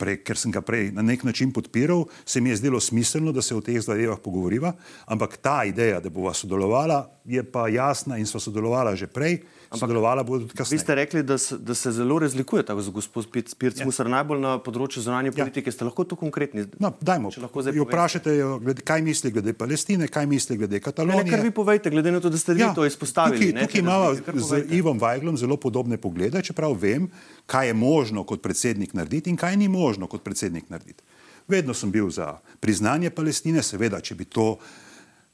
prej, ker sem ga prej na nek način podpiral, se mi je zdelo smiselno, da se o teh zadevah pogovoriva, ampak ta ideja, da bova sodelovala, je pa jasna in sva sodelovala že prej. Ampak, sodelovala bo tudi kasneje. Vi ste rekli, da se, da se zelo razlikujete, gospod Pirc ja. Musar, najbolj na področju zunanje ja. politike. Ja. Ste lahko to konkretni? No, dajmo. Lahko zdaj vprašate, glede, kaj misli glede Palestine, kaj misli glede Katalonije. Ne, kar vi povejte, glede na to, da ste vi ja. to izpostavili. Tukaj, tukaj imamo z Ivom Vajglom zelo podobne poglede, čeprav vem, kaj je možno kot predsednik narediti in kaj ni možno kot predsednik narediti. Vedno sem bil za priznanje Palestine, seveda, če bi to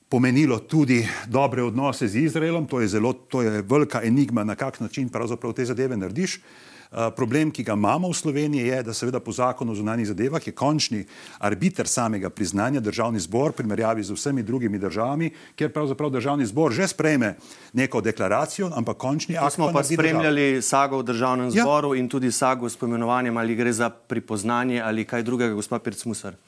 pomenilo tudi dobre odnose z Izraelom, to je zelo, to je velika enigma, na kak način pravzaprav te zadeve narediš. Uh, problem, ki ga imamo v Sloveniji, je, da seveda po zakonu o zunanjih zadevah je končni arbiter samega priznanja državni zbor, primerjavi z vsemi drugimi državami, kjer pravzaprav državni zbor že sprejme neko deklaracijo, ampak končni akt. Smo pa spremljali država. sago v državnem ja. zboru in tudi sago s poimenovanjem, ali gre za pripoznanje ali kaj drugega, gospod Pirc-Musar.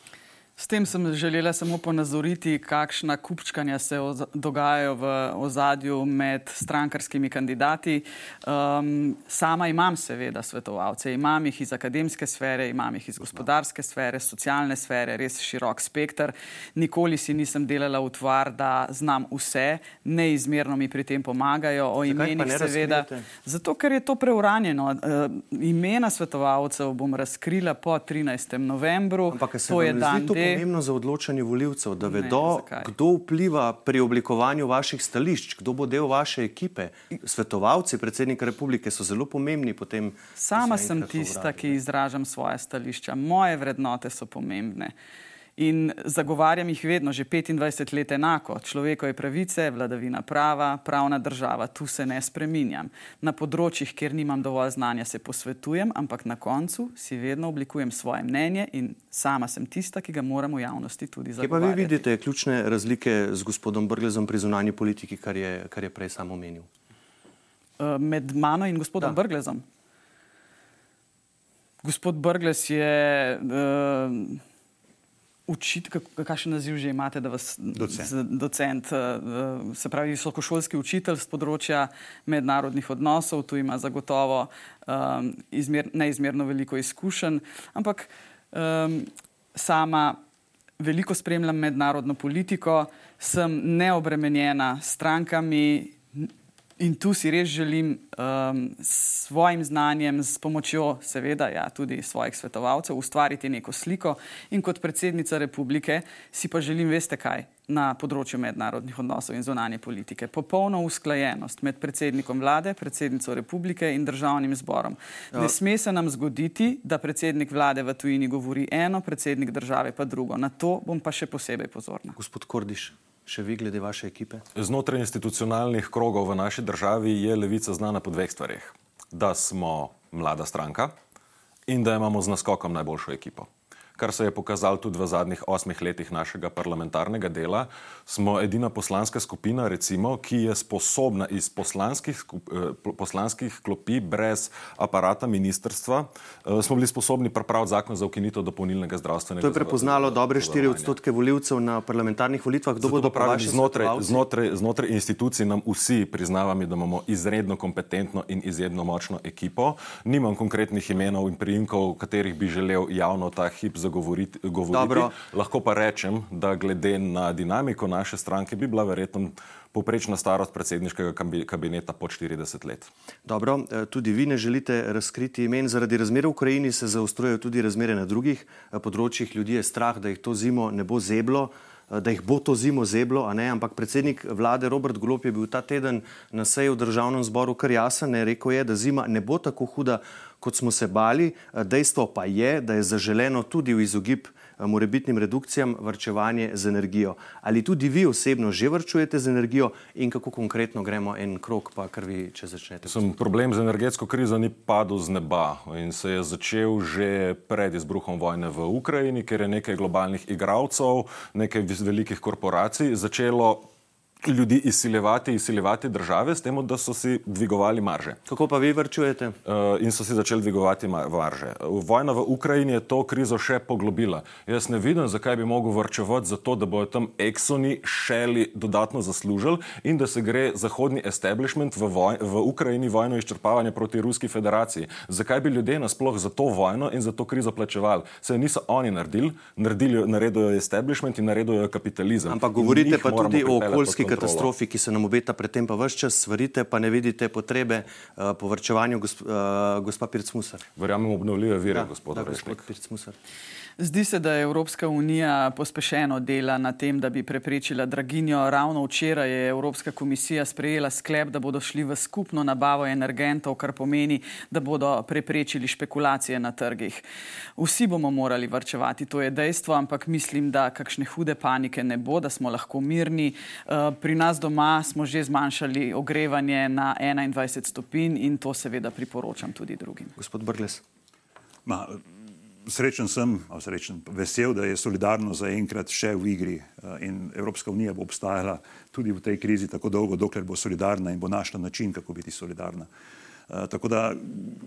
S tem sem želela samo ponazoriti, kakšna kupčkanja se dogajajo v ozadju med strankarskimi kandidati. Um, sama imam seveda svetovalce, imam jih iz akademske sfere, imam jih iz gospodarske sfere, socialne sfere, res širok spektr. Nikoli si nisem delala utvar, da znam vse, neizmerno mi pri tem pomagajo. O imenih seveda. Zato, ker je to preuranjeno. Uh, imena svetovalcev bom razkrila po 13. novembru. Ampak, to je dan D pomembno za odločanje voljivcev, da vedo, ne, kdo vpliva pri oblikovanju vaših stališč, kdo bo del vaše ekipe. Svetovalci predsednika republike so zelo pomembni. Potem, Sama sem tista, ki izražam svoje stališča. Moje vrednote so pomembne. In zagovarjam jih vedno, že 25 let enako. Človekove pravice, vladavina prava, pravna država, tu se ne spreminjam. Na področjih, kjer nimam dovolj znanja, se posvetujem, ampak na koncu si vedno oblikujem svoje mnenje in sama sem tista, ki ga moram v javnosti tudi zagovarjati. Kje pa vi vidite ključne razlike z gospodom Brglezom pri zunanji politiki, kar je, kar je prej samo omenil? Uh, med mano in gospodom da. Brglezom. Gospod Brglez je. Uh, učiti, kakšen naziv že imate, da vas docent, docent uh, se pravi visokošolski učitelj z področja mednarodnih odnosov, tu ima zagotovo um, izmer, neizmerno veliko izkušenj, ampak um, sama veliko spremljam mednarodno politiko, sem neobremenjena strankami, In tu si res želim um, s svojim znanjem, s pomočjo, seveda, ja, tudi svojih svetovalcev, ustvariti neko sliko. In kot predsednica republike si pa želim, veste kaj, na področju mednarodnih odnosov in zunanje politike. Popolno usklajenost med predsednikom vlade, predsednico republike in državnim zborom. Ne ja. sme se nam zgoditi, da predsednik vlade v tujini govori eno, predsednik države pa drugo. Na to bom pa še posebej pozorna. Gospod Kordiš. Še vi, glede vaše ekipe? Znotraj institucionalnih krogov v naši državi je levica znana po dveh stvarih. Da smo mlada stranka in da imamo z naskokom najboljšo ekipo kar se je pokazalo tudi v zadnjih osmih letih našega parlamentarnega dela, smo edina poslanska skupina, recimo, ki je sposobna iz poslanskih, eh, poslanskih klopi brez aparata ministrstva, eh, smo bili sposobni pripraviti zakon za ukinitev dopolnilnega zdravstvenega. To je prepoznalo dobre 4 odstotke voljivcev na parlamentarnih volitvah. Kdo bo to pravil? Znotraj, znotraj, znotraj institucij nam vsi priznavamo, da imamo izredno kompetentno in izredno močno ekipo. Nimam konkretnih imenov in priimkov, katerih bi želel javno ta hip zagovarjati govoriti. govoriti. Lahko pa rečem, da glede na dinamiko naše stranke bi bila verjetno poprečna starost predsedniškega kabineta pod 40 let. Dobro, eh, tudi vi ne želite razkriti imen. Zaradi razmer v Ukrajini se zaostrujejo tudi razmere na drugih eh, področjih. Ljudi je strah, da jih to zimo ne bo zeblo. da jih bo to zimo zeblo, ampak predsednik vlade Robert Golop je bil ta teden na seji v državnem zboru kar jasen, ne rekel je, da zima ne bo tako huda, kot smo se bali. Dejstvo pa je, da je zaželeno tudi v izogib morebitnim redukcijam vrčevanje z energijo. Ali tudi vi osebno že vrčujete z energijo in kako konkretno gremo en krok, pa kar vi če začnete? Sem problem z energetsko krizo ni padel z neba in se je začel že pred izbruhom vojne v Ukrajini, ker je nekaj globalnih igralcev, nekaj velikih korporacij začelo ljudi izsiljevati, izsiljevati države s tem, da so si dvigovali marže. Kako pa vi vrčujete? Uh, in so si začeli dvigovati marže. Vojna v Ukrajini je to krizo še poglobila. Jaz ne vidim, zakaj bi mogel vrčevati za to, da bojo tam eksoni šeli dodatno zaslužili in da se gre zahodni establishment v, voj v Ukrajini vojno izčrpavanje proti Ruski federaciji. Zakaj bi ljudje nasploh za to vojno in za to krizo plačevali? Se niso oni naredili, naredili naredili establishment in naredili kapitalizem. Ampak govorite pa tudi o okoljski katastrofi, ki se nam obeta predtem, pa vse čas svarite, pa ne vidite potrebe uh, po vrčevanju, gosp, uh, gospa Pirc-Musar. Verjamem obnovljive vire, ja, gospod Pirc-Musar. Zdi se, da je Evropska unija pospešeno dela na tem, da bi preprečila draginjo. Ravno včeraj je Evropska komisija sprejela sklep, da bodo šli v skupno nabavo energentov, kar pomeni, da bodo preprečili špekulacije na trgih. Vsi bomo morali vrčevati, to je dejstvo, ampak mislim, da kakšne hude panike ne bo, da smo lahko mirni. Eh, pri nas doma smo že zmanjšali ogrevanje na 21 stopinj in to seveda priporočam tudi drugim. Gospod Brgles. Ma, srečen sem, srečen, vesel, da je solidarno zaenkrat še v igri eh, in Evropska unija bo obstajala tudi v tej krizi tako dolgo, dokler bo solidarna in bo našla način, kako biti solidarna. Uh, tako da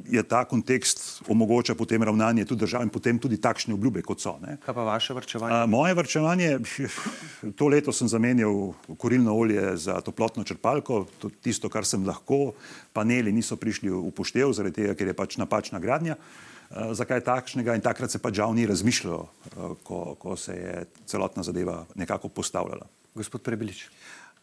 je ta kontekst omogoča potem ravnanje tudi držav in potem tudi takšne obljube, kot so. Ne. Kaj pa vaše vrčevanje? Uh, moje vrčevanje, (laughs) to leto sem zamenjal korilno olje za toplotno črpalko, to tisto, kar sem lahko, paneli niso prišli v upoštev, zaradi tega, ker je pač napačna gradnja. Uh, Eh, zakaj takšnega in takrat se pa žal ni razmišljalo, eh, ko, ko se je celotna zadeva nekako postavljala. Gospod Prebilič.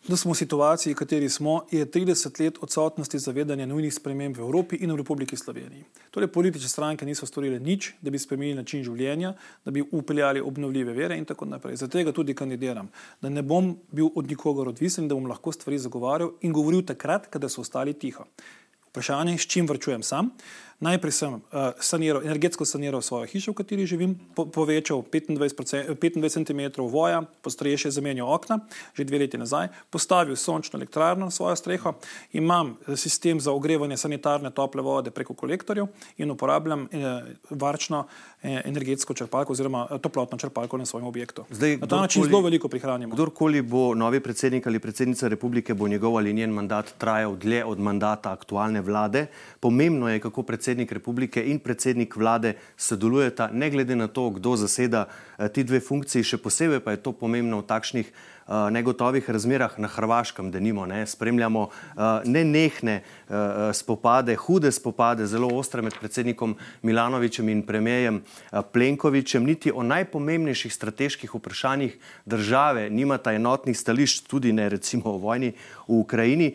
Da smo v situaciji, v kateri smo, je 30 let odsotnosti zavedanja nujnih sprememb v Evropi in v Republiki Sloveniji. Torej, politične stranke niso storile nič, da bi spremenili način življenja, da bi upeljali obnovljive vere in tako naprej. Zato tudi kandidiram, da ne bom bil od nikogar odvisen, da bom lahko stvari zagovarjal in govoril takrat, kada so ostali tiho. Vprašanje je, s čim vrčujem sam. Najprej sem uh, saniral, energetsko saniral svojo hišo, v kateri živim, po, povečal 25, 25 cm voja, postrešje zamenjal okna, že dve leti nazaj, postavil sončno elektrarno na svojo streho, imam eh, sistem za ogrevanje sanitarne tople vode preko kolektorjev in uporabljam eh, varčno eh, energetsko črpalko oziroma eh, toplotno črpalko na svojem objektu. Zdaj, na ta način zelo veliko prihranimo. Kdorkoli bo novi predsednik ali predsednica republike, bo njegov ali njen mandat trajal dlje od mandata aktualne vlade. Pomembno je, kako predsednik predsednik republike in predsednik vlade sodelujeta, ne glede na to, kdo zaseda eh, ti dve funkciji, še posebej pa je to pomembno v takšnih negotovih razmerah na Hrvaškem, da nimo, ne, spremljamo uh, nenehne uh, spopade, hude spopade, zelo ostre med predsednikom Milanovičem in premijejem Plenkovičem, niti o najpomembnejših strateških vprašanjih države nimata enotnih stališč, tudi ne recimo o vojni v Ukrajini,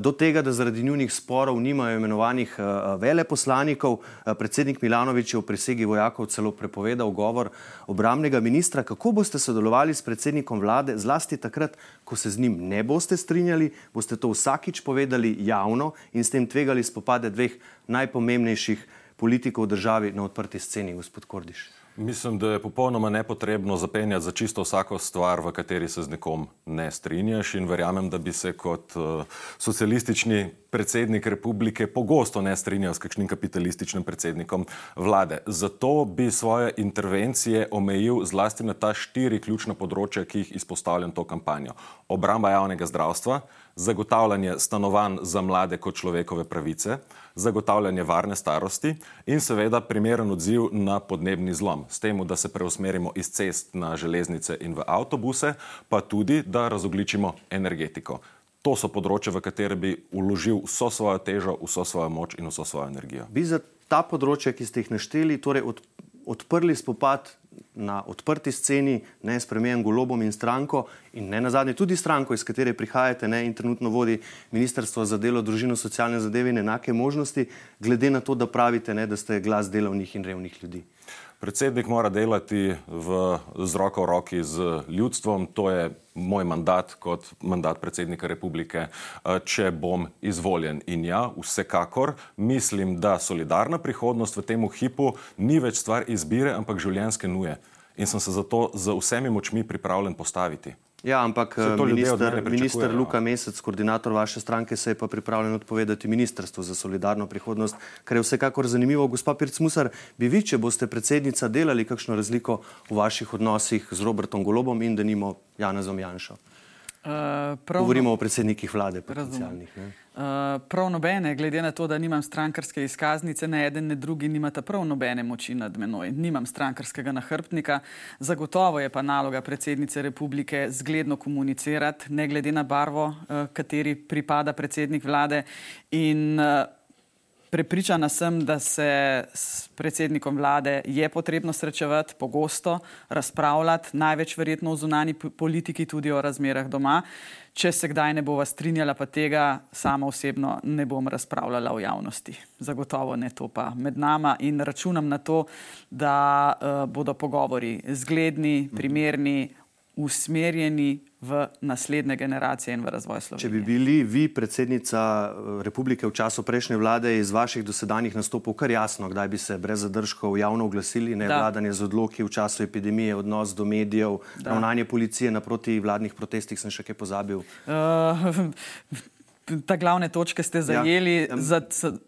do tega, da zaradi njunih sporov nimajo imenovanih veleposlanikov. Predsednik Milanovič je v prisegi vojakov celo prepovedal govor obramnega ministra. Kako boste sodelovali s predsednikom vlade, zlasti zlasti takrat, ko se z njim ne boste strinjali, boste to vsakič povedali javno in s tem tvegali spopade dveh najpomembnejših politikov v državi na odprti sceni, gospod Kordiš. Mislim, da je popolnoma nepotrebno zapenjati za čisto vsako stvar, v kateri se z nekom ne strinjaš in verjamem, da bi se kot uh, socialistični predsednik republike pogosto ne strinjal s kakšnim kapitalističnim predsednikom vlade. Zato bi svoje intervencije omejil zlasti na ta štiri ključna področja, ki jih izpostavljam to kampanjo. Obramba javnega zdravstva, zagotavljanje stanovanj za mlade kot človekove pravice, zagotavljanje varne starosti in seveda primeren odziv na podnebni zlom. S tem, da se preusmerimo iz cest na železnice in v avtobuse, pa tudi, da razogličimo energetiko. To so področje, v katere bi uložil vso svojo težo, vso svojo moč in vso svojo energijo. Bi za ta področja, ki ste jih našteli, torej od, odprli spopad na odprti sceni, ne s premijem Golobom in stranko in ne nazadnje tudi stranko, iz katere prihajate ne, in trenutno vodi Ministrstvo za delo, družino, socialne zadeve in enake možnosti, glede na to, da pravite, ne, da ste glas delovnih in revnih ljudi. Predsednik mora delati v, z roko v roki z ljudstvom, to je moj mandat kot mandat predsednika republike, eh, če bom izvoljen. In ja, vsekakor mislim, da solidarna prihodnost v tem hipu ni več stvar izbire, ampak življenjske nuje. In sem se zato z vsemi močmi pripravljen postaviti. Ja, ampak minister, minister Luka Mesec, koordinator vaše stranke, se je pa pripravljen odpovedati Ministrstvu za solidarno prihodnost, kar je vsekakor zanimivo. Gospa Pirc-Musar, bi vi, če boste predsednica, delali kakšno razliko v vaših odnosih z Robertom Golobom in da nimo Janezom Janšo? Uh, Govorimo o predsednikih vlade, potencialnih. Uh, prav nobene, glede na to, da nimam strankarske izkaznice, ne eden, ne drugi nimata prav nobene moči nad menoj. Nimam strankarskega nahrbtnika. Zagotovo je pa naloga predsednice republike zgledno komunicirati, ne glede na barvo, uh, kateri pripada predsednik vlade. In, uh, Prepričana sem, da se s predsednikom vlade je potrebno srečevati pogosto, razpravljati, največ verjetno v zunani politiki, tudi o razmerah doma. Če se kdaj ne bova strinjala, pa tega sama osebno ne bom razpravljala v javnosti. Zagotovo ne to pa med nama in računam na to, da uh, bodo pogovori zgledni, primerni, usmerjeni v naslednje generacije in v razvoj Slovenije. Če bi bili vi predsednica eh, republike v času prejšnje vlade iz vaših dosedanjih nastopov kar jasno, kdaj bi se brez zadržkov javno oglasili, ne da. vladanje z odloki v času epidemije, odnos do medijev, da. ravnanje policije naproti vladnih protestih, sem še kaj pozabil. Uh, (laughs) ta glavne točke ste ja. zajeli. Ja. Za,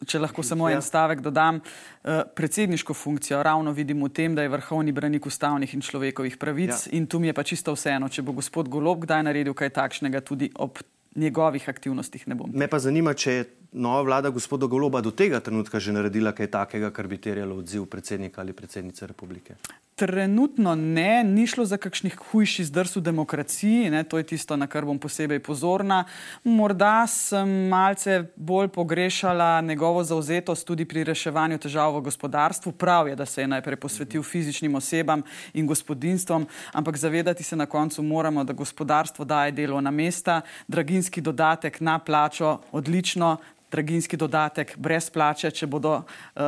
če lahko samo ja. en stavek dodam, uh, predsedniško funkcijo ravno vidim v tem, da je vrhovni branik ustavnih in človekovih pravic ja. in tu mi je pa čisto vseeno, če bo gospod Golob kdaj naredil kaj takšnega tudi ob njegovih aktivnostih ne bom. Me pa zanima, če je nova vlada gospoda Goloba do tega trenutka že naredila kaj takega, kar bi terjalo odziv predsednika ali predsednice republike. Trenutno ne, ni šlo za kakšnih hujših zdrs v demokraciji, ne, to je tisto, na kar bom posebej pozorna. Morda sem malce bolj pogrešala njegovo zauzetost tudi pri reševanju težav v gospodarstvu. Prav je, da se je najprej posvetil fizičnim osebam in gospodinstvom, ampak zavedati se na koncu moramo, da gospodarstvo daje delovna mesta, draginski dodatek na plačo, odlično, draginski dodatek brez plače, če bodo uh,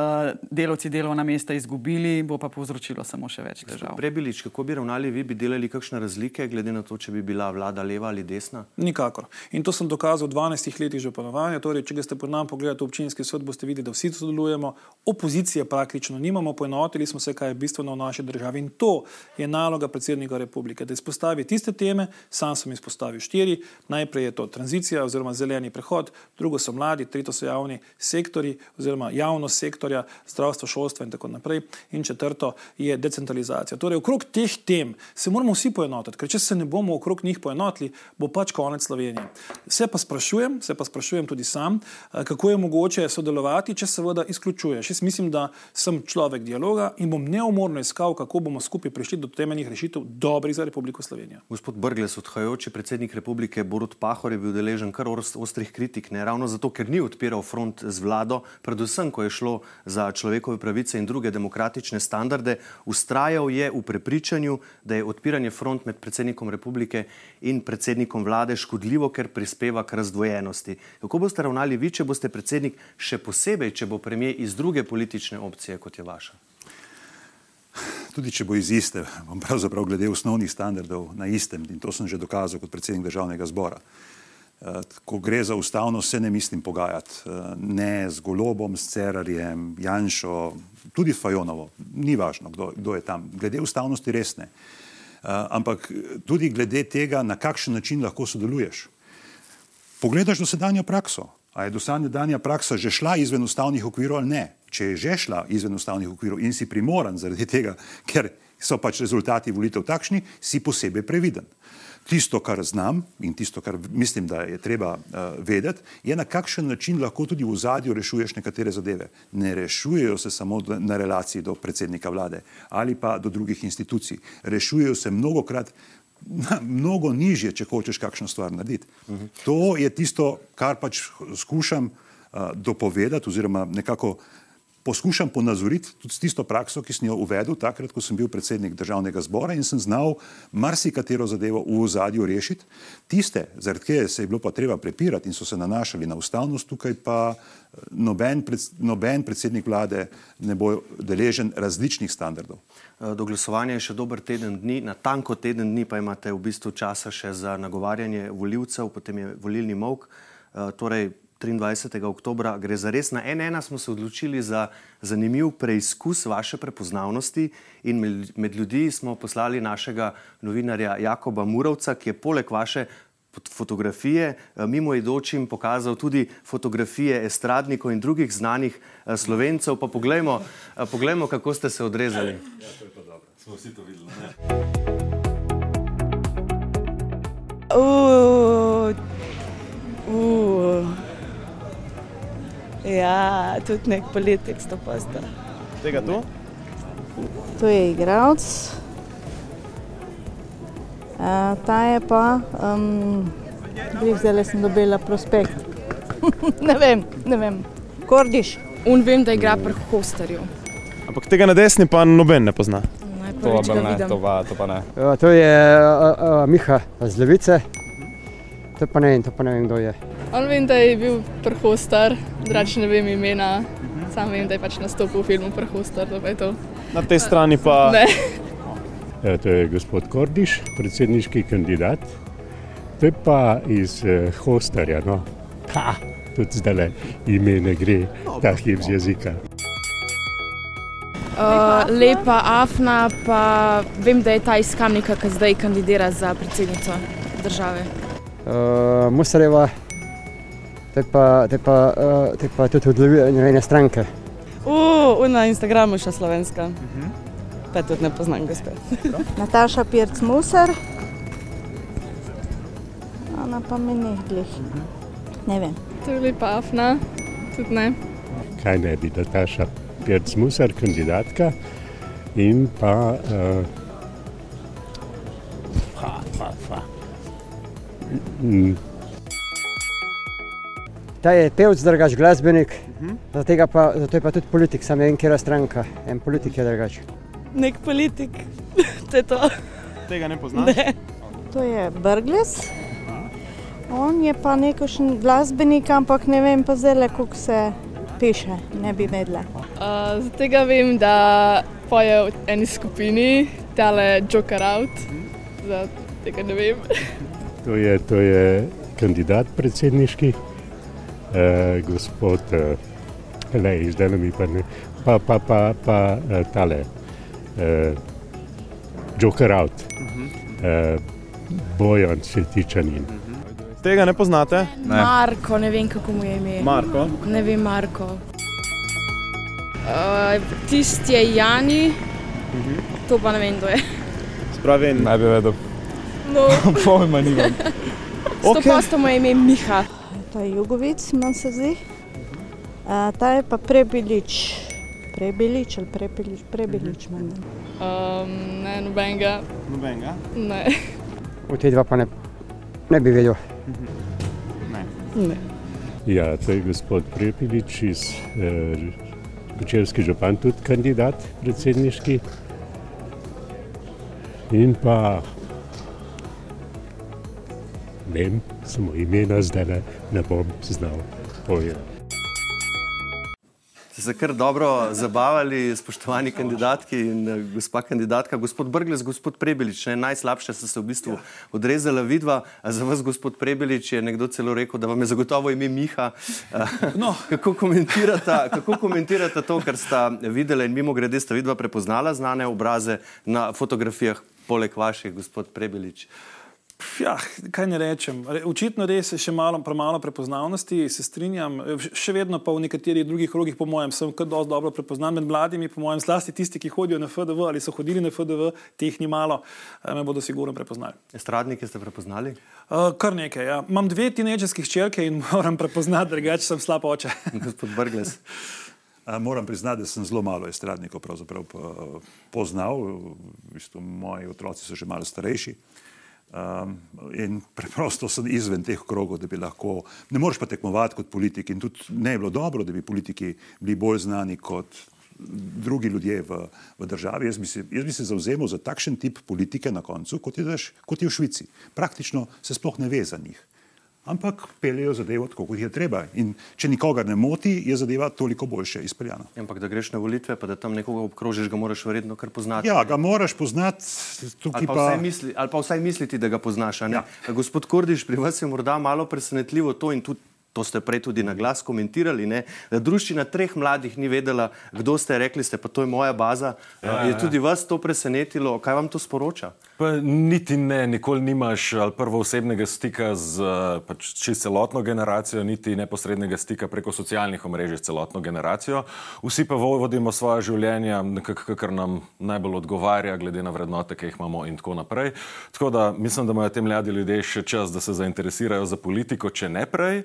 delavci delovna mesta izgubili, bo pa povzročilo samo še več težav. Prebilič, kako bi ravnali vi, bi delali kakšne razlike, glede na to, če bi bila vlada leva ali desna? Nikakor. In to sem dokazal v 12 letih že ponovanja. Torej, če ste pod nami pogledali občinski sod, boste videli, da vsi sodelujemo. Opozicije praktično nimamo, poenotili smo se, kaj je bistveno v naši državi. In to je naloga predsednika republike, da izpostavi tiste teme, sam sem izpostavil štiri. Najprej je to tranzicija oziroma zeleni prehod, drugo so mladi, tretje so javni sektori oziroma javnost sektorja, zdravstvo, šolstvo in tako naprej. In četrto je decentralizacija. Torej, okrog teh tem se moramo vsi poenotiti, ker če se ne bomo okrog njih poenotili, bo pač konec Slovenije. Se pa sprašujem, se pa sprašujem tudi sam, eh, kako je mogoče sodelovati, če seveda izključuješ. Jaz mislim, da sem človek dialoga in bom neumorno iskal, kako bomo skupaj prišli do temeljnih rešitev, dobrih za Republiko Slovenijo. Gospod Brgles, odhajajoči predsednik republike Borut Pahor je bil deležen kar ostrih kritik, ne ravno zato, ker ni odpiral front z vlado, predvsem, ko je šlo za človekove pravice in druge demokratične standarde, ustrajal je v prepričanju, da je odpiranje front med predsednikom republike in predsednikom vlade škodljivo, ker prispeva k razdvojenosti. Kako boste ravnali vi, če boste predsednik, še posebej, če bo premijer iz druge politične opcije, kot je vaša? Tudi če bo iz iste, bom pravzaprav glede osnovnih standardov na istem in to sem že dokazal kot predsednik državnega zbora. Eh, ko gre za ustavno, se ne mislim pogajati. Eh, ne z Golobom, s Cerarjem, Janšo, tudi Fajonovo, ni važno, kdo, kdo je tam. Glede ustavnosti res ne. Eh, ampak tudi glede tega, na kakšen način lahko sodeluješ. Pogledaš dosedanjo prakso. A je dosedanja praksa že šla izven ustavnih okvirov ali ne? Če je že šla izven ustavnih okvirov in si primoran zaradi tega, ker so pač rezultati volitev takšni, si posebej previden. Tisto, kar znam in tisto, kar mislim, da je treba uh, vedeti, je na kakšen način lahko tudi v zadju rešuješ nekatere zadeve. Ne rešujejo se samo na relaciji do predsednika vlade ali pa do drugih institucij. Rešujejo se mnogokrat na, mnogo nižje, če hočeš kakšno stvar narediti. Uh -huh. To je tisto, kar pač skušam uh, dopovedati oziroma nekako poskušam ponazoriti tudi s tisto prakso, ki sem jo uvedel takrat, ko sem bil predsednik državnega zbora in sem znal marsikatero zadevo v ozadju rešiti. Tiste, zaradi katerih se je bilo pa treba prepirati in so se nanašali na ustavnost, tukaj pa eh, noben, pred, noben predsednik vlade ne bo deležen različnih standardov. Eh, do glasovanja je še dober teden dni, na tanko teden dni pa imate v bistvu časa še za nagovarjanje voljivcev, potem je volilni mok. Torej, 23. oktober, gre za res na NN, smo se odločili za zanimiv preizkus vaše prepoznavnosti in med ljudi smo poslali našega novinarja Jakoba Murovca, ki je poleg vaše fotografije eh, mimo idočim pokazal tudi fotografije estradnikov in drugih znanih eh, slovencev. Pa poglejmo, eh, poglejmo kako ste se odrezali. Ja, to je pa dobro. Smo vsi to videli. Uh, uh. Ja, tudi nek politik sto posta. Tega tu? To je igralec. Uh, ta je pa, um, zdaj sem dobila prospekt. (laughs) ne vem, ne vem. Kordiš. Un vem, da igra pri Hostarju. Ampak tega na desni pa noben ne pozna. To, ne, to, pa, to pa ne. Uh, to je uh, uh, Miha z Levice. To pa ne vem, to pa ne vem, kdo je. On vem, da je bil prhostar, drugače ne vem imena, sam vem, da je pač nastopil v filmu Prhostar. Na tej strani pa. Ne. Ja, to je gospod Kordiš, predsedniški kandidat. To je pa iz eh, Hostarja. No. Ha, tudi zdaj le ime ne gre, ta hip z jezika. Uh, lepa Afna, pa vem, da je ta iz Kamnika, ki zdaj kandidira za predsednico države. Uh, Musareva, te pa, te pa, uh, te pa tudi od ene stranke. Uh, na Instagramu še slovenska. Uh mhm. -huh. Pa tudi ne poznam, gospod. (laughs) Nataša Pirc Musar. Ona pa mi ne glih. Uh -huh. Ne vem. Je lepa Afna, tudi ne. Kaj ne bi, Nataša Pirc Musar, kandidatka in pa. Uh, fa, fa, fa. Mm. Ta je pevc, drugač glasbenik, uh mhm. -huh. pa, zato je pa tudi politik, samo en kera stranka, en politik je drugač. Nek politik, (laughs) to je to. Tega ne poznaš? Ne. To je Brgles. On je pa nekošen glasbenik, ampak ne vem pa zelo, kako se piše, ne bi vedela. Uh, za tega vem, da poje v eni skupini, tale Joker Out, za tega ne vem. To je, to je kandidat predsedniški eh, gospod eh, Lej, zdaj mi pa ne, pa pa, pa, pa eh, tale, eh, Joker out, eh, Bojan Svetičanin. Tega ne poznate? Ne. Marko, ne vem kako mu je ime. Marko? Ne vem, Marko. Uh, Tisti je Jani, uh -huh. to pa ne vem, kdo je. Spravi, ne bi vedel. No. (laughs) Pojma nimam. (laughs) Sto okay. posto mu je ime Miha. To je Jugovic, manj se zdi. Uh, ta je pa prebilič. Prebilič ali prebilič, prebilič uh -huh. um, ne, nobenega. Nobenega? Ne. V te dva pa ne, ne bi vedel. Ne. ne. Ja, to je gospod Prepilič iz Kočevski eh, župan, tudi kandidat predsedniški. In pa vem, samo imena zdaj ne, ne bom znal povedati. Ste se kar dobro zabavali, spoštovani kandidatki in eh, gospa kandidatka. Gospod Brgles, gospod Prebelič, ne, najslabše ste se v bistvu ja. odrezali vidva. Za vas, gospod Prebelič, je nekdo celo rekel, da vam je zagotovo ime Miha. No. Kako, komentirate, kako komentirate to, kar sta videli in mimo grede sta vidva prepoznala znane obraze na fotografijah, poleg vaših, gospod Prebelič? Ja, kaj ne rečem. Očitno res je še malo premalo prepoznavnosti, se strinjam. Še vedno pa v nekaterih drugih krogih, po mojem, sem kar dosti dobro prepoznan med mladimi, po mojem, zlasti tisti, ki hodijo na FDV ali so hodili na FDV, teh ni malo, eh, me bodo sigurno prepoznali. Estradnike ste prepoznali? Uh, kar nekaj. Ja. Imam dve tinejdžerskih črke in (laughs) moram prepoznati, drugače sem slab oče. (laughs) Gospod Brgles. Moram priznati, da sem zelo malo estradnikov poznal. V bistvu, moji otroci so že malo starejši. Um, in preprosto sem izven teh krogov, da bi lahko, ne moreš pa tekmovati kot politik. In tudi ne je bilo dobro, da bi politiki bili bolj znani kot drugi ljudje v, v državi. Jaz bi, se, jaz bi se zauzemal za takšen tip politike na koncu, kot je, kot je v Švici. Praktično se sploh ne ve za njih ampak peljejo zadevo tako, kot je treba. In če nikogar ne moti, je zadeva toliko boljše izpeljana. Ja, ampak da greš na volitve, pa da tam nekoga obkrožiš, ga moraš verjetno kar poznati. Ja, ga moraš poznati, ali pa, pa... Misli, ali pa vsaj misliti, da ga poznaš. Ja. Gospod Kordiš, pri vas je morda malo presenetljivo to in tudi To ste prej tudi na glas komentirali, ne? da družščina treh mladih ni vedela, kdo ste, rekli ste, pa to je moja baza. Ja, je ja. tudi vas to presenetilo? Kaj vam to sporoča? Pa, niti ne, nikoli nimaš prvo osebnega stika z pač, celotno generacijo, niti neposrednega stika preko socialnih omrežij s celotno generacijo. Vsi pa vodimo svoje življenja, kar nam najbolj odgovarja, glede na vrednote, ki jih imamo in tako naprej. Tako da mislim, da imajo te mladi ljudje še čas, da se zainteresirajo za politiko, če ne prej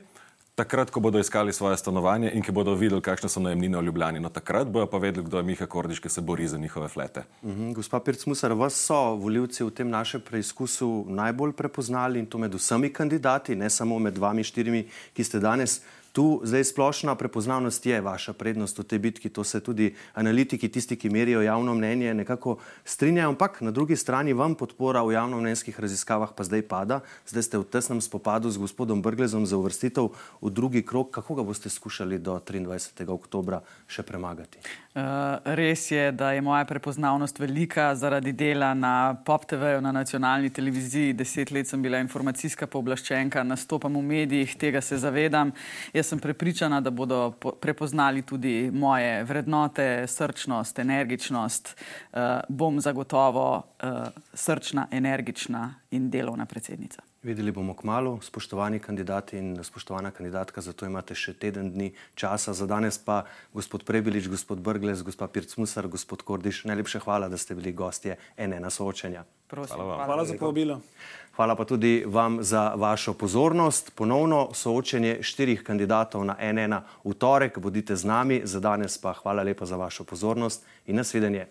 takrat, ko bodo iskali svoje stanovanje in ki bodo videli, kakšne so najemnine v Ljubljani. No, takrat bojo pa vedeli, kdo je Miha Kordiš, ki se bori za njihove flete. Mhm, -huh. Gospa Pircmusar, vas so voljivci v tem našem preizkusu najbolj prepoznali in to med vsemi kandidati, ne samo med vami štirimi, ki ste danes Tu zdaj splošna prepoznavnost je vaša prednost v tej bitki, to se tudi analitiki, tisti, ki merijo javno mnenje, nekako strinjajo, ampak na drugi strani vam podpora v javnomnenjskih raziskavah pa zdaj pada. Zdaj ste v tesnem spopadu z gospodom Brglezom za uvrstitev v drugi krok. Kako ga boste skušali do 23. oktobra še premagati? Uh, res je, da je moja prepoznavnost velika zaradi dela na Pop TV-ju, na nacionalni televiziji. Deset let sem bila informacijska pooblaščenka, nastopam v medijih, tega se zavedam. Jaz jaz sem prepričana, da bodo prepoznali tudi moje vrednote, srčnost, energičnost. Uh, bom zagotovo uh, srčna, energična in delovna predsednica. Videli bomo k malu, spoštovani kandidati in spoštovana kandidatka, zato imate še teden dni časa. Za danes pa gospod Prebilič, gospod Brgles, gospod Pircmusar, gospod Kordiš, najlepše hvala, da ste bili gostje ene na soočenja. Prosim, hvala, hvala, hvala za povabilo. Hvala pa tudi vam za vašo pozornost. Ponovno soočenje štirih kandidatov na NN v torek. Bodite z nami, za danes pa hvala lepa za vašo pozornost in nasvidenje.